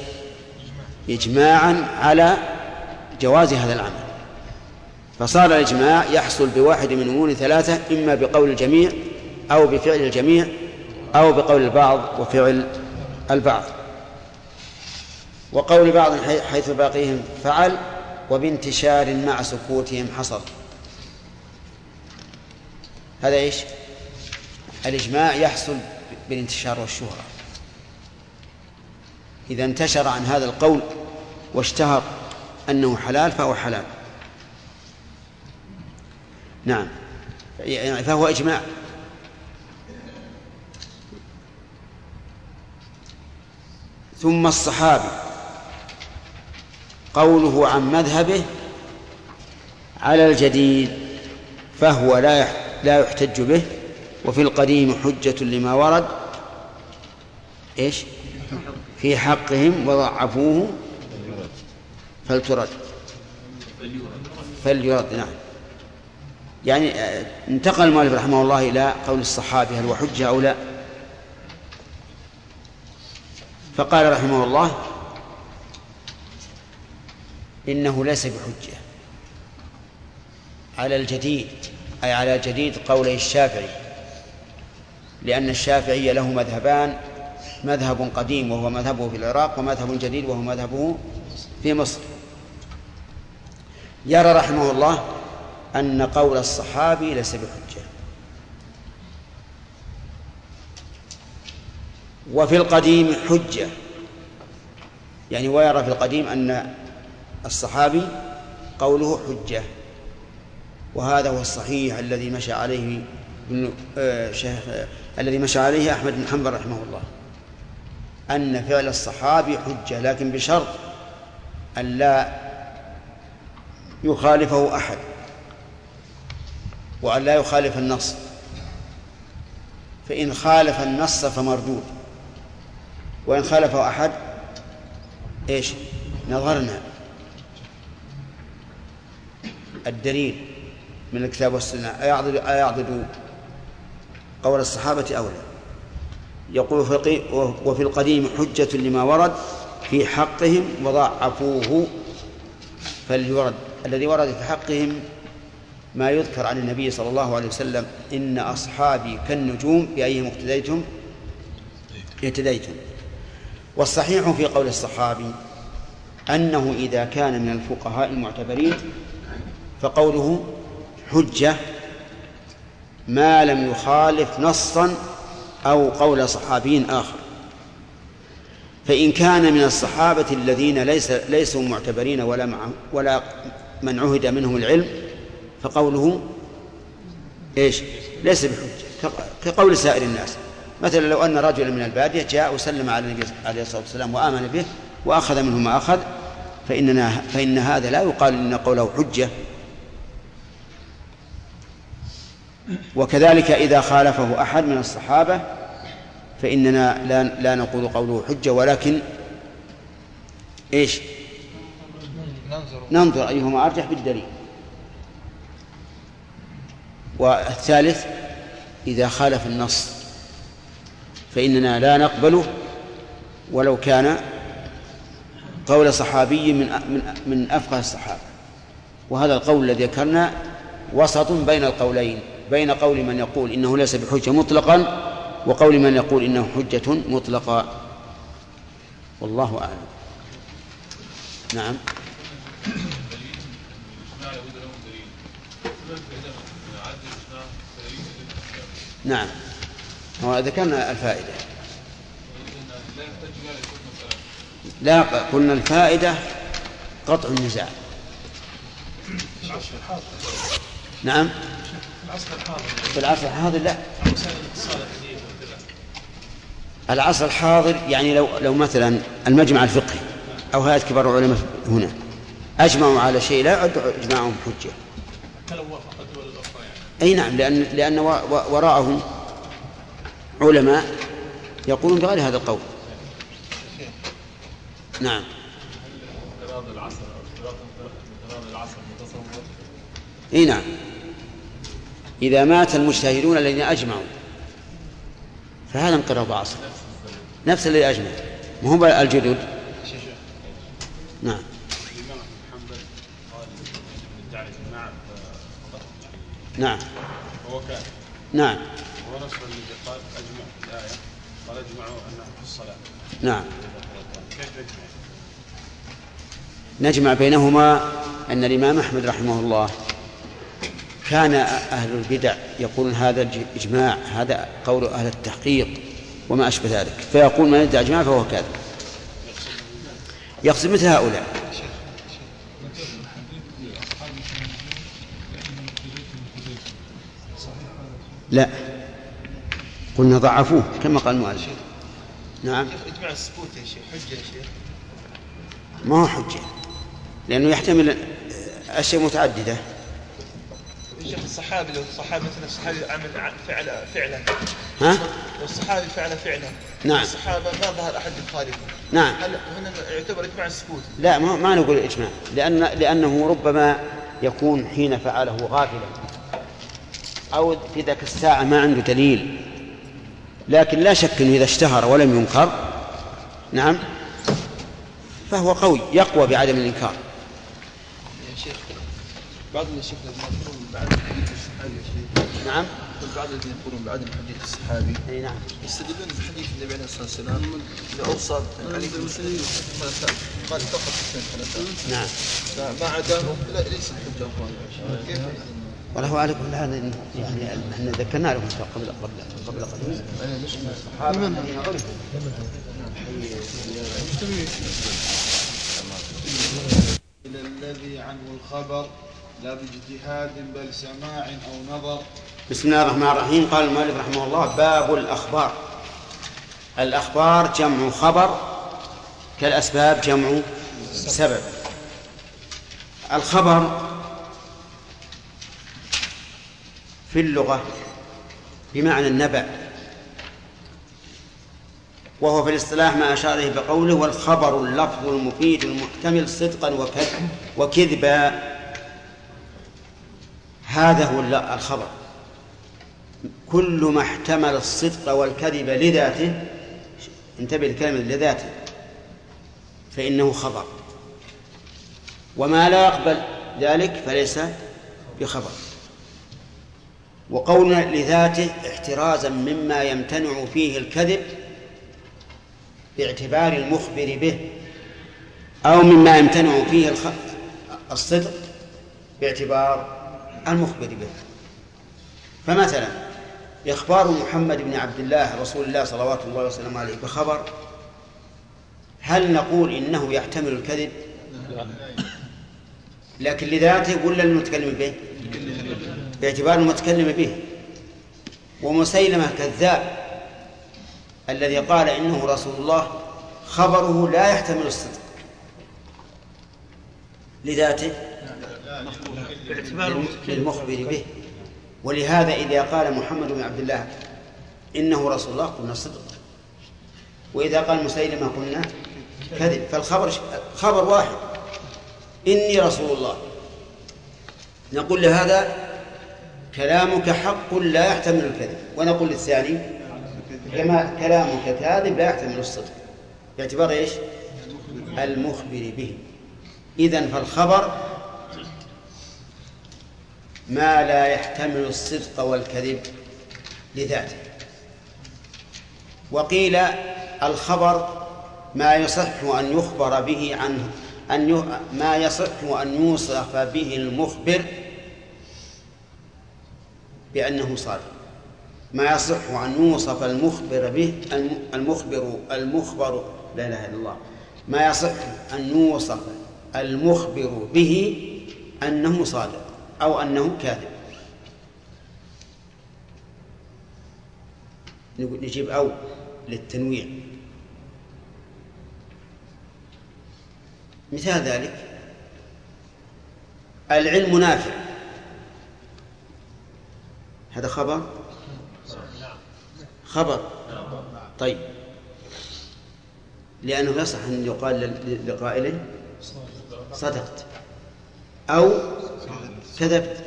B: إجماعا على جواز هذا العمل. فصار الإجماع يحصل بواحد من أمور ثلاثة إما بقول الجميع أو بفعل الجميع أو بقول البعض وفعل البعض. وقول بعض حيث باقيهم فعل وبانتشار مع سكوتهم حصل هذا إيش؟ الإجماع يحصل بالانتشار والشهرة. إذا انتشر عن هذا القول واشتهر أنه حلال فهو حلال. نعم. يعني فهو إجماع. ثم الصحابي. قوله عن مذهبه على الجديد فهو لا لا يحتج به وفي القديم حجة لما ورد إيش؟ في حقهم وضعفوه فلترد. فليرد نعم. يعني آه، انتقل المؤلف رحمه الله إلى قول الصحابي هل هو حجة أو لا؟ فقال رحمه الله إنه ليس بحجة. على الجديد أي على جديد قولي الشافعي لأن الشافعي له مذهبان مذهب قديم وهو مذهبه في العراق ومذهب جديد وهو مذهبه في مصر. يرى رحمه الله أن قول الصحابي ليس بحجة. وفي القديم حجة. يعني ويرى في القديم أن الصحابي قوله حجة. وهذا هو الصحيح الذي مشى عليه ابن آه، شيخ آه، الذي مشى عليه أحمد بن حنبل رحمه الله. أن فعل الصحابي حجة لكن بشرط أن لا يخالفه أحد وأن لا يخالف النص. فإن خالف النص فمردود. وإن خالفه أحد إيش؟ نظرنا. الدليل من الكتاب والسنة أيعضد, أيعضد قول الصحابة أو لا يقول فقي وفي القديم حجة لما ورد في حقهم وضعفوه. فليرد الذي ورد في حقهم ما يذكر عن النبي صلى الله عليه وسلم إن أصحابي كالنجوم بأيهم اقتديتم؟ اهتديتم والصحيح في قول الصحابي أنه إذا كان من الفقهاء المعتبرين فقوله حجة ما لم يخالف نصا أو قول صحابي آخر فإن كان من الصحابة الذين ليس ليسوا معتبرين ولا مع ولا من عهد منهم العلم فقوله إيش؟ ليس بحجة كقول سائر الناس مثلا لو أن رجلا من البادية جاء وسلم على النبي عليه الصلاة والسلام وآمن به وأخذ منه ما أخذ فإننا فإن هذا لا يقال إن قوله حجة وكذلك إذا خالفه أحد من الصحابة فإننا لا لا نقول قوله حجة ولكن إيش؟ ننظر أيهما أرجح بالدليل والثالث إذا خالف النص فإننا لا نقبله ولو كان قول صحابي من من من أفقه الصحابة. وهذا القول الذي ذكرنا وسط بين القولين بين قول من يقول إنه ليس بحجة مطلقا وقول من يقول إنه حجة مطلقا والله أعلم. نعم. نعم. ذكرنا الفائدة. لا قلنا الفائدة قطع النزاع. نعم. في العصر الحاضر لا. العصر الحاضر يعني لو لو مثلا المجمع الفقهي أو هيئة كبار العلماء هنا أجمعوا على شيء لا يعد إجماعهم حجة. يعني؟ أي نعم لأن لأن وراءهم علماء يقولون بغير هذا القول. نعم. انقراض العصر انقراض العصر إي نعم. إذا مات المجتهدون الذين أجمعوا فهذا انقراض عصر. نفس الذي أجمع. ما هو الجدد؟ نعم. نعم. هو كان نعم. هو الذي قال اجمع الايه في الصلاة. نعم. كيف نجمع؟ بينهما أن الإمام أحمد رحمه الله كان أهل البدع يقولون هذا الإجماع هذا قول أهل التحقيق وما أشبه ذلك. فيقول من يدعي إجماع فهو كاذب. يقصد مثل هؤلاء. لا. قلنا ضعفوه كما قال المؤلف نعم. اجماع السكوت يا شيخ حجة يا شيخ. ما هو حجة؟ لأنه يحتمل أشياء
E: متعددة. الصحابي لو الصحابي مثلا الصحابي عمل فعل فعلا.
B: ها؟
E: لو الصحابي فعل فعلا
B: نعم.
E: الصحابة ما ظهر أحد يخالفه
B: نعم.
E: هل هنا يعتبر إجماع السكوت؟
B: لا ما, ما نقول إجماع. لأن لأنه ربما يكون حين فعله غافلا. أو في ذاك الساعة ما عنده دليل. لكن لا شك إنه إذا اشتهر ولم ينكر نعم فهو قوي يقوى بعدم الإنكار.
E: يا شيخ بعض الشيخ بعد حديث الصحابي
B: نعم.
E: بعض الذين يقولون بعدم حديث الصحابي.
B: أي نعم.
E: يستدلون بحديث النبي عليه الصلاة والسلام اذا اوصى عليكم المسلمين قال فقط
B: نعم.
E: ما عداه ليس الحجة كيف؟
B: والله هو على كل حال يعني إحنا ذكرنا لكم قبل قبل قبل قليل. الصحابه الذين عرفوا
C: إلى الذي عنه الخبر لا باجتهاد بل سماع أو نظر.
B: بسم الله الرحمن الرحيم. قال المؤلف رحمه الله باب الأخبار. الأخبار جمع خبر كالأسباب جمع سبب. الخبر في اللغة بمعنى النبأ وهو في الاصطلاح ما أشار إليه بقوله والخبر اللفظ المفيد المحتمل صدقا وكذبا. هذا هو الخبر. كل ما احتمل الصدق والكذب لذاته انتبه لكلمة لذاته فإنه خبر. وما لا يقبل ذلك فليس بخبر. وقولنا لذاته احترازا مما يمتنع فيه الكذب باعتبار المخبر به أو مما يمتنع فيه الصدق باعتبار المخبر به. فمثلا إخبار محمد بن عبد الله رسول الله صلوات الله وسلامه عليه بخبر هل نقول إنه يحتمل الكذب؟ لكن لذاته ولا المتكلم به؟ باعتبار المتكلم به. ومسيلمة كذاب الذي قال إنه رسول الله خبره لا يحتمل الصدق. لذاته للمخبر به. ولهذا إذا قال محمد بن عبد الله إنه رسول الله قلنا صدق. وإذا قال مسيلمة قلنا كذب. فالخبر خبر واحد. إني رسول الله. نقول لهذا كلامك حق لا يحتمل الكذب. ونقول للثاني كما كلامك كاذب لا يحتمل الصدق. باعتبار إيش؟ المخبر به. إذا فالخبر ما لا يحتمل الصدق والكذب لذاته. وقيل الخبر ما يصح أن يخبر به عنه أن ما يصح أن يوصف به المخبر بأنه صادق. ما يصح أن يوصف المخبر به المخبر المخبر لا إله إلا الله. ما يصح أن يوصف المخبر به أنه صادق أو أنه كاذب. نجيب أو للتنويع. مثال ذلك. العلم نافع. هذا خبر؟ خبر. طيب. لأنه يصح أن يقال لقائله صدقت. أو كذبت.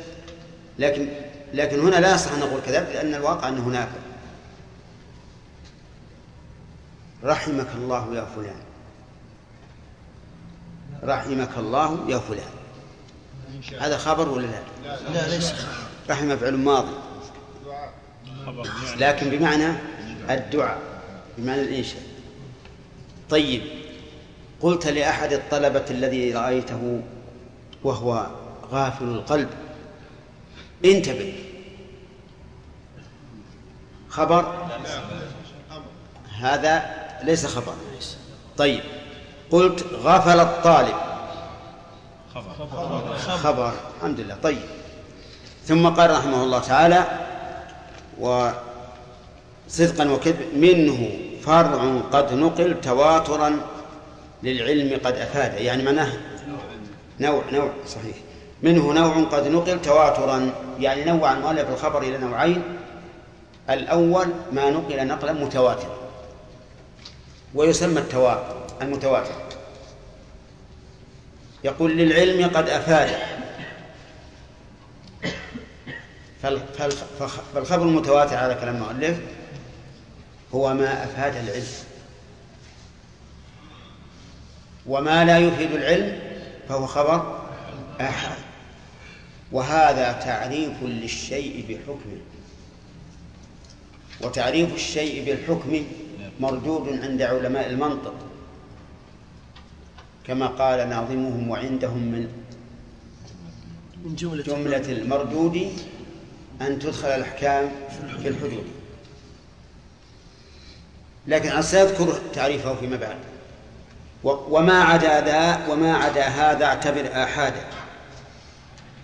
B: لكن لكن هنا لا يصح أن نقول كذبت لأن الواقع أنه نافع رحمك الله يا فلان. رحمك الله يا فلان. هذا خبر ولا لا؟ لا ليس رحم فعل ماضي. لكن بمعنى الدعاء بمعنى الإنشاء. طيب قلت لأحد الطلبة الذي رأيته وهو غافل القلب انتبه. خبر؟ هذا ليس خبر. طيب قلت غفل الطالب. خبر. خبر. الحمد لله. طيب ثم قال رحمه الله تعالى وصدقا وكذب منه فرع قد نقل تواترا للعلم قد أفاد. يعني معناه نوع نوع صحيح. منه نوع قد نقل تواترا يعني نوع المؤلف الخبر إلى نوعين. الأول ما نقل نقلا متواترا ويسمى التواتر المتواتر. يقول للعلم قد أفاد. فالخبر المتواتر على كلام المؤلف. هو ما أفاد العلم. وما لا يفيد العلم فهو خبر أحد وهذا تعريف للشيء بحكمه. وتعريف الشيء بالحكم مردود عند علماء المنطق. كما قال ناظمهم وعندهم من
E: جملة
B: المردود أن تدخل الأحكام في الحدود. لكن أنا سأذكر تعريفه فيما بعد. وما عدا ذا وما عدا هذا اعتبر آحادا.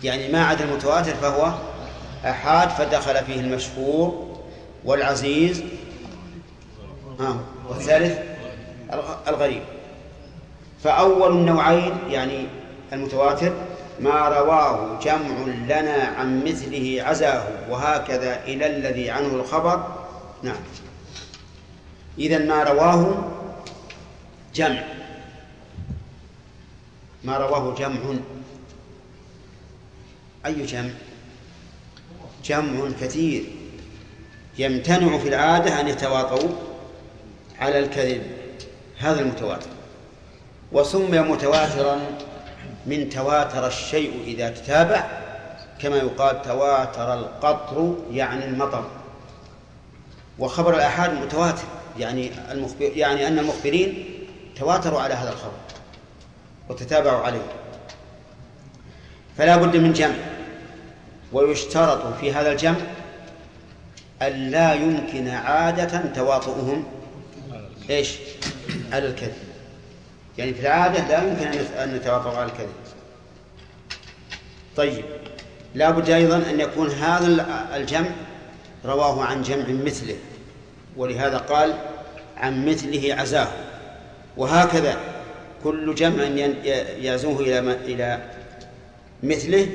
B: يعني ما عدا المتواتر فهو آحاد فدخل فيه المشهور والعزيز. آه والثالث الغ- الغريب. فأول النوعين يعني المتواتر ما رواه جمع لنا عن مثله عزاه وهكذا إلى الذي عنه الخبر. نعم. إذا ما رواه جمع. ما رواه جمع. أي جمع؟ جمع كثير. يمتنع في العادة أن يتواطؤوا على الكذب. هذا المتواتر. وسمي متواترا من تواتر الشيء إذا تتابع كما يقال تواتر القطر يعني المطر. وخبر الآحاد متواتر يعني المخبر يعني أن المخبرين تواتروا على هذا الخبر وتتابعوا عليه. فلا بد من جمع ويشترط في هذا الجمع أن لا يمكن عادة تواطؤهم. إيش؟ على الكذب. يعني في العادة لا يمكن أن- نتواطؤ على الكذب. طيب. لا بد أيضا أن يكون هذا ال- الجمع رواه عن جمع مثله ولهذا قال عن مثله عزاه. وهكذا كل جمع يعزوه إلى إلى مثله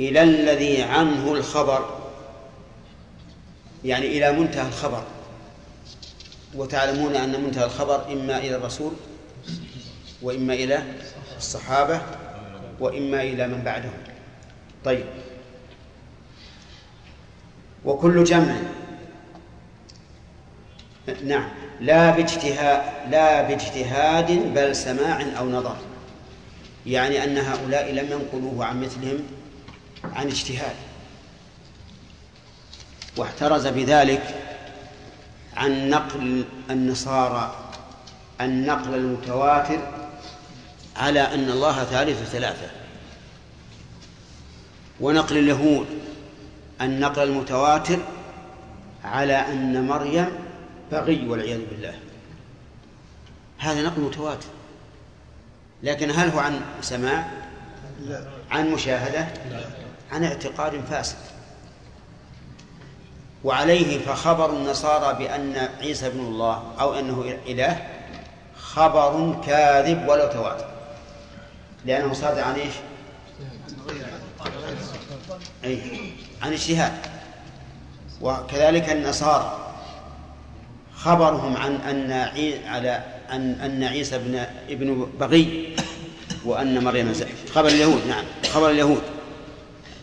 B: إلى الذي عنه الخبر يعني إلى منتهى الخبر. وتعلمون أن منتهى الخبر إما إلى الرسول وإما إلى الصحابة وإما إلى من بعدهم. طيب. وكل جمع. نعم. لا باجتهاد لا باجتهاد بل سماع أو نظر. يعني أن هؤلاء لم ينقلوه عن مثلهم عن اجتهاد. واحترز بذلك عن نقل النصارى النقل المتواتر على أن الله ثالث ثلاثة. ونقل اليهود النقل المتواتر على أن مريم بغي والعياذ بالله. هذا نقل متواتر. لكن هل هو عن سماع؟ عن مشاهدة؟ عن اعتقاد فاسد. وعليه فخبر النصارى بأن عيسى ابن الله أو أنه إله خبر كاذب ولو تواتر. لأنه صادر عن إيش؟ أي عن اجتهاد وكذلك النصارى خبرهم عن أن. على أن أن عيسى ابن ابن بغي وأن مريم زحف خبر اليهود نعم خبر اليهود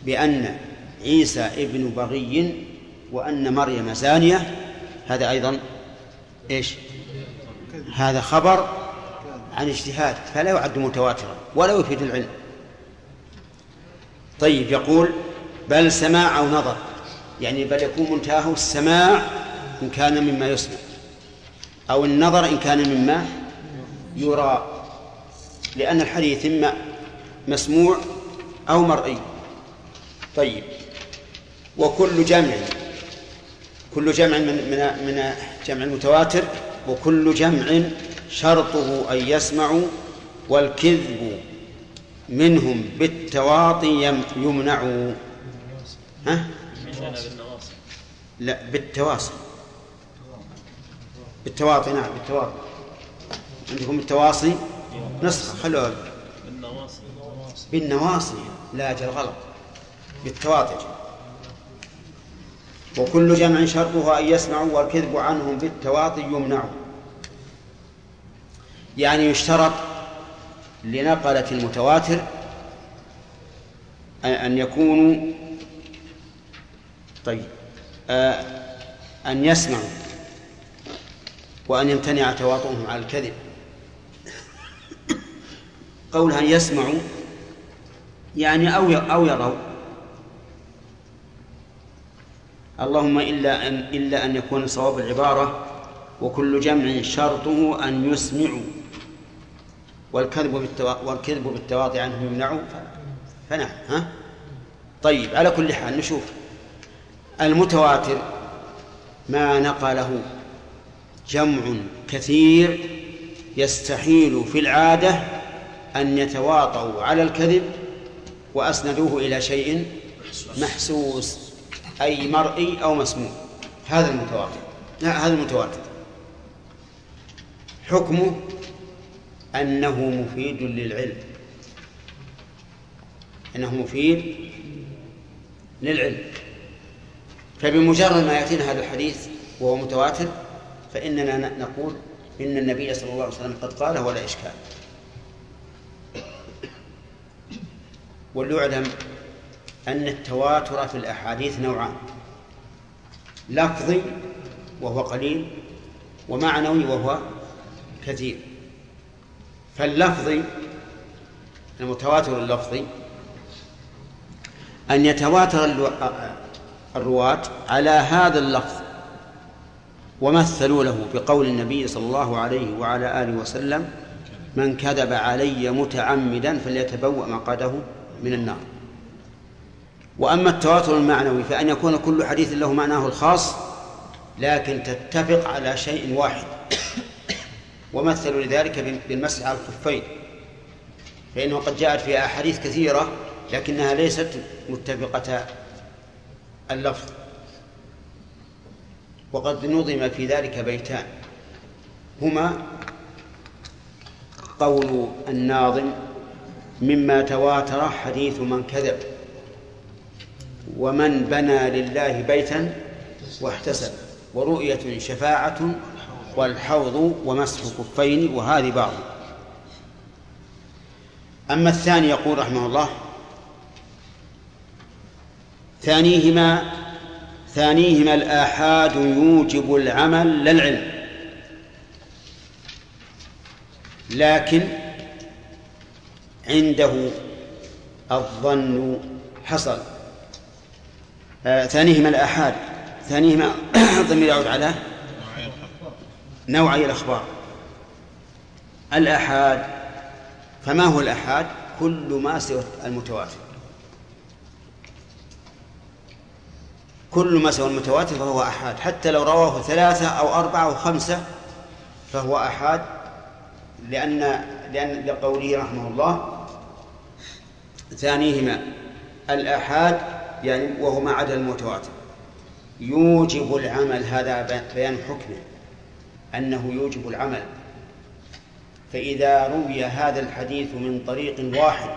B: بأن عيسى ابن بغي وأن مريم زانية هذا أيضا إيش هذا خبر عن اجتهاد فلا يعد متواترا ولا يفيد العلم. طيب يقول بل سماع أو نظر يعني بل يكون منتهاه السماع إن كان مما يسمع أو النظر إن كان مما يرى لأن الحديث إما مسموع أو مرئي. طيب وكل جمع كل جمع من من من جمع المتواتر وكل جمع شرطه أن يسمعوا والكذب منهم بالتواطي يم- يمنع ها؟ لا بالتواصي. بالتواطي نعم بالتواطي. عندكم بالتواصي؟ نسخة خلوها بالنواصي. لا أجل غلط بالتواطي وكل جمع شرطها أن يسمعوا والكذب عنهم بالتواطي يمنع يعني يشترط لنقلة المتواتر أن- يكونوا طيب أن يسمعوا وأن يمتنع تواطؤهم على الكذب. قولها أن يسمعوا يعني أو أو يروا. اللهم إلا أن إلا أن يكون صواب العبارة وكل جمع شرطه أن يسمعوا. والكذب بالتوا... والكذب بالتواطي عنه يمنع فنعم ها؟ طيب على كل حال نشوف. المتواتر ما نقله جمع كثير يستحيل في العادة أن يتواطؤوا على الكذب وأسندوه إلى شيء محسوس أي مرئي أو مسموع. هذا المتواتر. لا هذا المتواتر. حكمه أنه مفيد للعلم. أنه مفيد للعلم. فبمجرد ما يأتينا هذا الحديث وهو متواتر فإننا نقول إن النبي صلى الله عليه وسلم قد قاله ولا إشكال. وليعلم أن التواتر في الأحاديث نوعان. لفظي وهو قليل ومعنوي وهو كثير. فاللفظي المتواتر اللفظي أن يتواتر الرواة على هذا اللفظ ومثلوا له بقول النبي صلى الله عليه وعلى آله وسلم من كذب علي متعمدا فليتبوأ مقعده من النار. وأما التواتر المعنوي فأن يكون كل حديث له معناه الخاص لكن تتفق على شيء واحد. ومثلوا لذلك بالمسح على الخفين فإنه قد جاءت في أحاديث كثيرة لكنها ليست متفقة اللفظ. وقد نظم في ذلك بيتان هما قول الناظم مما تواتر حديث من كذب ومن بنى لله بيتا واحتسب ورؤية شفاعة والحوض ومسح كفين وهذه بعض. أما الثاني يقول رحمه الله ثانيهما ثانيهما الآحاد يوجب العمل لا العلم لكن عنده الظن حصل. آه ثانيهما الآحاد ثانيهما (coughs) الضمير يعود على نوعي الأخبار؟ الآحاد. فما هو الآحاد؟ كل ما سوى المتواتر. كل ما سوى المتواتر فهو أحاد. حتى لو رواه ثلاثة أو أربعة أو خمسة فهو أحاد. لأن لأن لقوله رحمه الله ثانيهما الآحاد يعني وهو ما عدا المتواتر. يوجب العمل. هذا بيان حكمه. أنه يوجب العمل. فإذا روي هذا الحديث من طريق واحد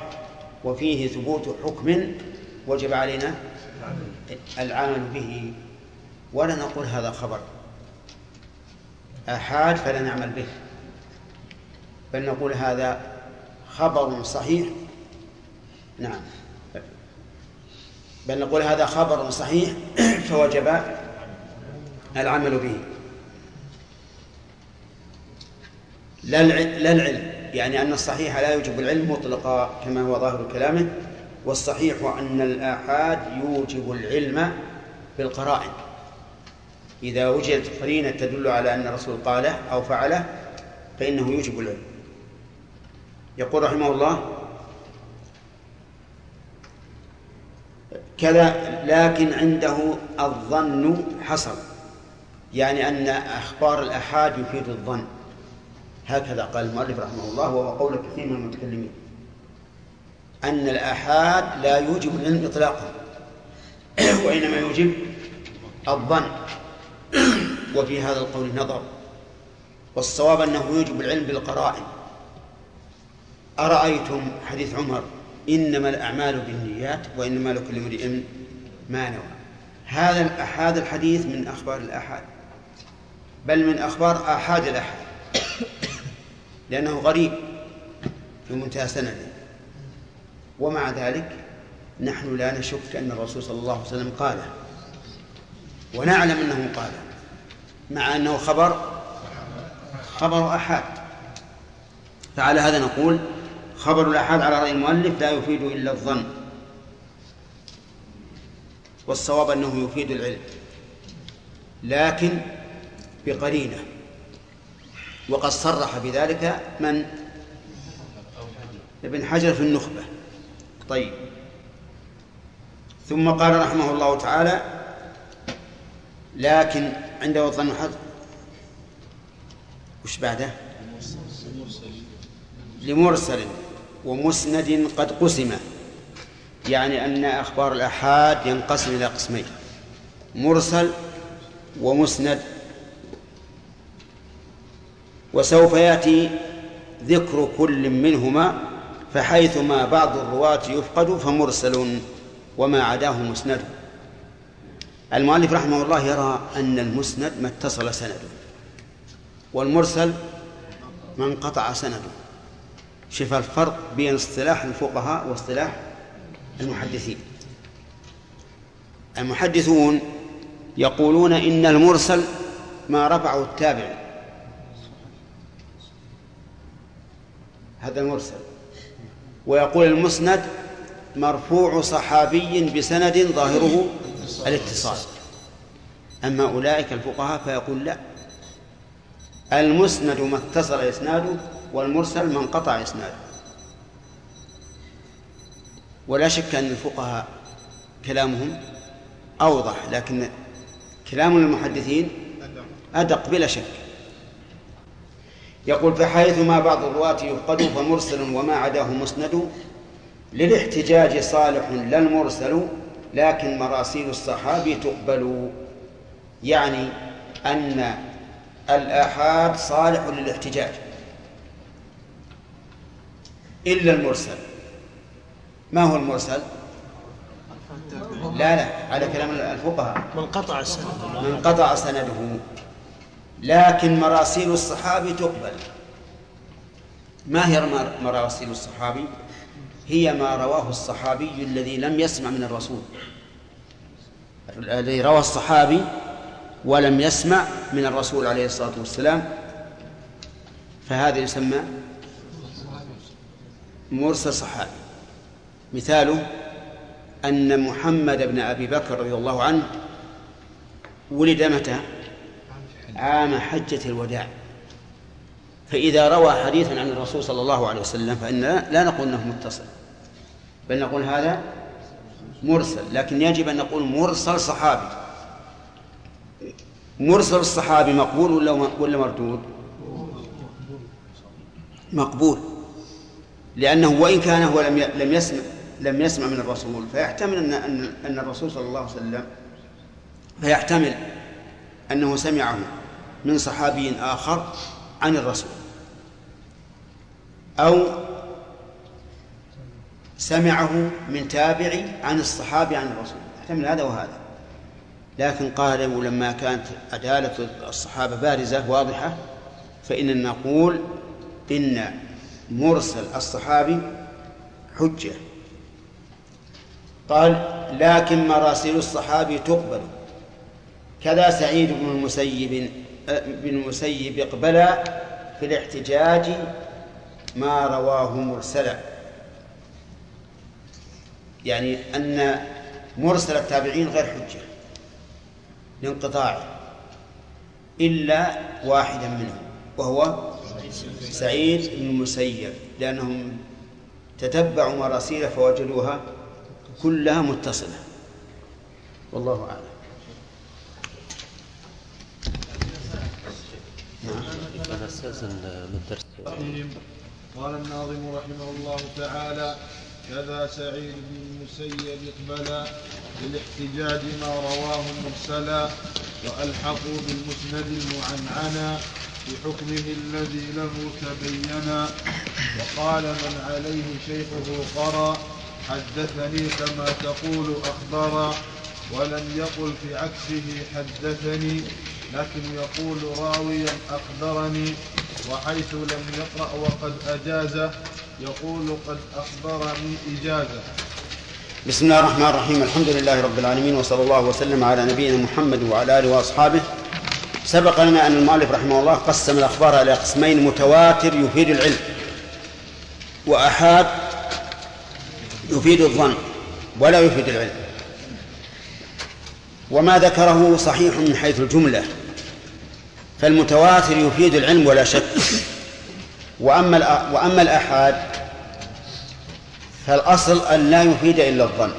B: وفيه ثبوت حكم وجب علينا العمل به. ولا نقول هذا خبر. آحاد فلا نعمل به. بل نقول هذا خبر صحيح. نعم. بل نقول هذا خبر صحيح فوجب العمل به. لا العلم. يعني أن الصحيح لا يوجب العلم مطلقا كما هو ظاهر كلامه والصحيح أن الآحاد يوجب العلم بالقرائن. إذا وجدت قرينة تدل على أن الرسول قاله أو فعله فإنه يوجب العلم. يقول رحمه الله كذا لكن عنده الظن حصل. يعني أن أخبار الآحاد يفيد الظن. هكذا قال المؤلف رحمه الله وهو قول كثير من المتكلمين. أن الآحاد لا يوجب العلم إطلاقا وإنما يوجب الظن. وفي هذا القول نظر. والصواب أنه يوجب العلم بالقرائن. أرأيتم حديث عمر إنما الأعمال بالنيات وإنما لكل امرئ ما نوى. هذا هذا الحديث من أخبار الآحاد بل من أخبار آحاد الآحاد. لأنه غريب في منتهى سنده. ومع ذلك نحن لا نشك أن الرسول صلى الله عليه وسلم قاله. ونعلم أنه قاله. مع أنه خبر خبر أحاد. فعلى هذا نقول خبر الأحاد على رأي المؤلف لا يفيد إلا الظن. والصواب أنه يفيد العلم. لكن بقرينة. وقد صرح بذلك من؟ ابن حجر في النخبة. طيب. ثم قال رحمه الله تعالى لكن عنده ظن حظ. وش بعده؟ لمرسل. ومسند قد قسم. يعني أن أخبار الآحاد ينقسم إلى قسمين مرسل ومسند. وسوف يأتي ذكر كل منهما فحيثما بعض الرواة يفقد فمرسل وما عداه مسند. المؤلف رحمه الله يرى أن المسند ما اتصل سنده والمرسل ما انقطع سنده. شوف الفرق بين اصطلاح الفقهاء واصطلاح المحدثين. المحدثون يقولون إن المرسل ما رفعه التابع هذا المرسل. ويقول المسند مرفوع صحابي بسند ظاهره الاتصال. أما أولئك الفقهاء فيقول لا. المسند ما اتصل إسناده والمرسل ما انقطع إسناده. ولا شك أن الفقهاء كلامهم أوضح لكن كلام المحدثين أدق بلا شك. يقول فحيثما بعض الرواة يفقد فمرسل وما عداه مسند للاحتجاج صالح لا المرسل لكن مراسيل الصحابي تقبل. يعني أن الآحاد صالح للاحتجاج إلا المرسل. ما هو المرسل؟ لا لا على كلام الفقهاء.
I: من قطع سنده.
B: من قطع سنده. لكن مراسيل الصحابي تقبل ما هي مراسيل الصحابي؟ هي ما رواه الصحابي الذي لم يسمع من الرسول الذي روى الصحابي ولم يسمع من الرسول عليه الصلاة والسلام فهذا يسمى مرسل صحابي مثاله أن محمد بن أبي بكر رضي الله عنه ولد متى؟ عام حجة الوداع. فإذا روى حديثا عن الرسول صلى الله عليه وسلم فإننا لا نقول أنه متصل بل نقول هذا مرسل لكن يجب أن نقول مرسل صحابي. مرسل الصحابي مقبول ولا ولا مردود؟ مقبول لأنه وإن كان هو لم لم يسمع لم يسمع من الرسول فيحتمل أن أن الرسول صلى الله عليه وسلم فيحتمل أنه سمعه. من صحابي آخر عن الرسول. أو سمعه من تابعي عن الصحابي عن الرسول. يحتمل هذا وهذا. لكن قالوا لما كانت عدالة الصحابة بارزة واضحة فإننا نقول إن مرسل الصحابي حجة. قال لكن مراسيل الصحابي تقبل. كذا سعيد بن المسيب بن المسيب اقبل في الاحتجاج ما رواه مرسلا يعني أن مرسل التابعين غير حجة لانقطاعه إلا واحدا منهم وهو سعيد بن المسيب لأنهم تتبعوا مراسيل فوجدوها كلها متصلة. والله أعلم.
I: أساسا للدرس
C: قال الناظم رحمه الله تعالى كذا سعيد بن المسيب اقبلا للاحتجاج ما رواه مرسلا وألحقوا بالمسند المعنعنا بحكمه الذي له تبينا. وقال من عليه شيخه قرى حدثني كما تقول أخبرا ولم يقل في عكسه حدثني لكن يقول راويا أخبرني وحيث لم يقرأ وقد أجازه يقول قد أخبرني إجازة.
B: بسم الله الرحمن الرحيم. الحمد لله رب العالمين وصلى الله وسلم على نبينا محمد وعلى آله وأصحابه. سبق لنا أن المؤلف رحمه الله قسم الأخبار إلى قسمين متواتر يفيد العلم. وأحاد يفيد الظن ولا يفيد العلم. وما ذكره صحيح من حيث الجملة. فالمتواتر يفيد العلم ولا شك. وأما وأما الآحاد فالأصل أن لا يفيد إلا الظن.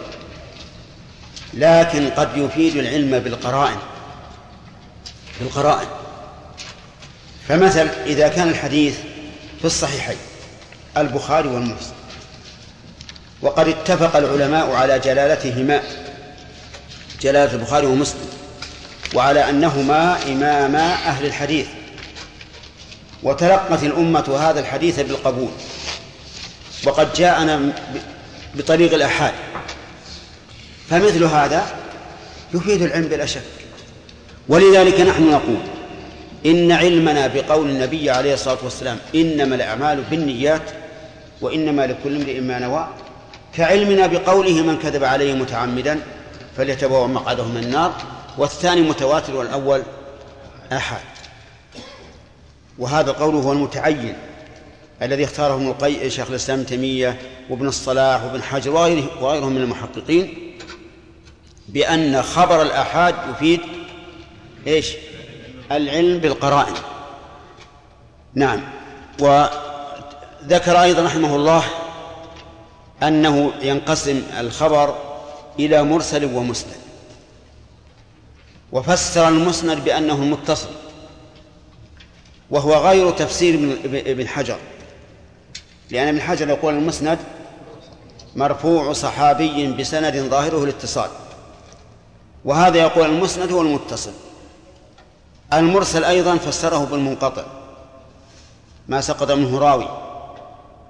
B: لكن قد يفيد العلم بالقرائن. بالقرائن. فمثل إذا كان الحديث في الصحيحين البخاري ومسلم وقد اتفق العلماء على جلالتهما جلالة البخاري ومسلم. وعلى أنهما إماما أهل الحديث وتلقت الأمة هذا الحديث بالقبول. وقد جاءنا بطريق الآحاد. فمثل هذا يفيد العلم بلا شك. ولذلك نحن نقول إن علمنا بقول النبي عليه الصلاة والسلام إنما الأعمال بالنيات وإنما لكل امرئ ما نوى كعلمنا بقوله من كذب عليه متعمدا فليتبوأ مقعده من النار. والثاني متواتر والأول أحد. وهذا القول هو المتعين الذي اختاره ابن شيخ الإسلام ابن تيمية وابن الصلاح وابن حجر وغيرهم من المحققين بأن خبر الأحاد يفيد إيش؟ العلم بالقرائن. نعم. وذكر أيضا رحمه الله أنه ينقسم الخبر إلى مرسل ومسند. وفسر المسند بأنه المتصل وهو غير تفسير ابن حجر. لأن ابن حجر يقول المسند مرفوع صحابي بسند ظاهره الاتصال وهذا يقول المسند هو المتصل. المرسل أيضا فسره بالمنقطع ما سقط منه راوي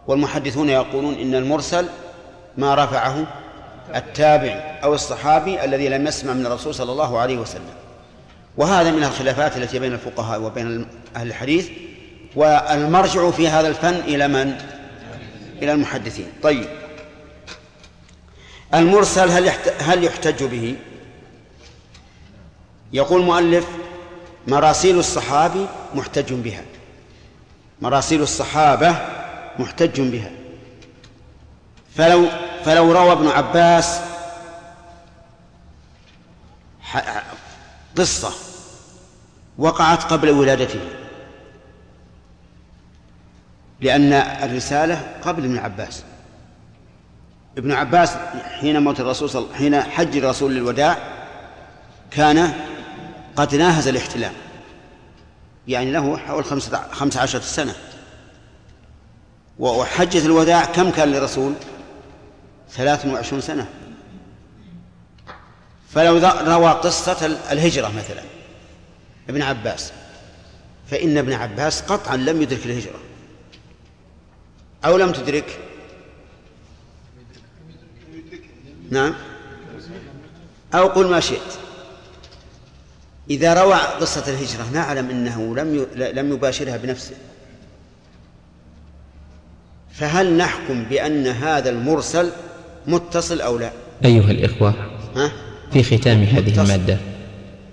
B: والمحدثون يقولون إن المرسل ما رفعه التابعي أو الصحابي الذي لم يسمع من الرسول صلى الله عليه وسلم. وهذا من الخلافات التي بين الفقهاء وبين أهل الحديث والمرجع في هذا الفن إلى من؟ إلى المحدثين. طيب. المرسل هل هل يحتج به؟ يقول المؤلف مراسيل الصحابي محتج بها. مراسيل الصحابة محتج بها. فلو فلو روى ابن عباس قصة وقعت قبل ولادته. لأن الرسالة قبل ابن عباس. ابن عباس حين موت الرسول صل... حين حج الرسول للوداع كان قد ناهز الاحتلام يعني له حول خمسة عشرة سنة. وحجة الوداع كم كان للرسول؟ ثلاث وعشرون سنة. فلو روى قصة الهجرة مثلا ابن عباس. فإن ابن عباس قطعا لم يدرك الهجرة. أو لم تدرك. نعم. أو قل ما شئت. إذا روى قصة الهجرة نعلم أنه لم لم يباشرها بنفسه. فهل نحكم بأن هذا المرسل متصل أو لا؟
A: أيها الإخوة
B: ها؟
A: في ختام هذه المادة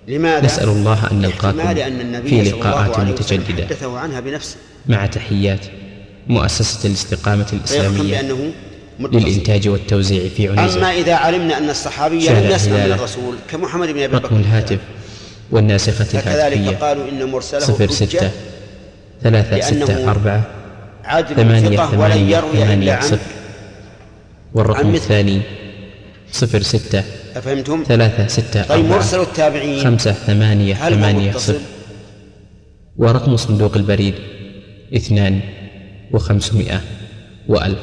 B: لماذا؟
A: نسأل الله أن نلقاكم في لقاءات متجددة؟
B: عنها بنفسه؟
A: مع تحيات مؤسسة الاستقامة الإسلامية
B: بأنه متصل.
A: للإنتاج والتوزيع في عنيزة.
B: أما إذا علمنا أن الصحابي لم يسمع من. الرسول كمحمد بن أبي
A: رقم
B: بكر.
A: الهاتف والناسخة الهاتفية
B: قالوا إن مرسله
A: صفر ستة ثلاثة ستة أربعة ثمانية ثمانية ثمانية صفر. والرقم. الثاني صفر ستة
B: أفهمتم؟
A: ثلاثة ستة
B: طيب
A: أربعة
B: مرسل التابعين
A: خمسة ثمانية ثمانية؟ صفر ورقم صندوق البريد اثنان وخمسمائة وألف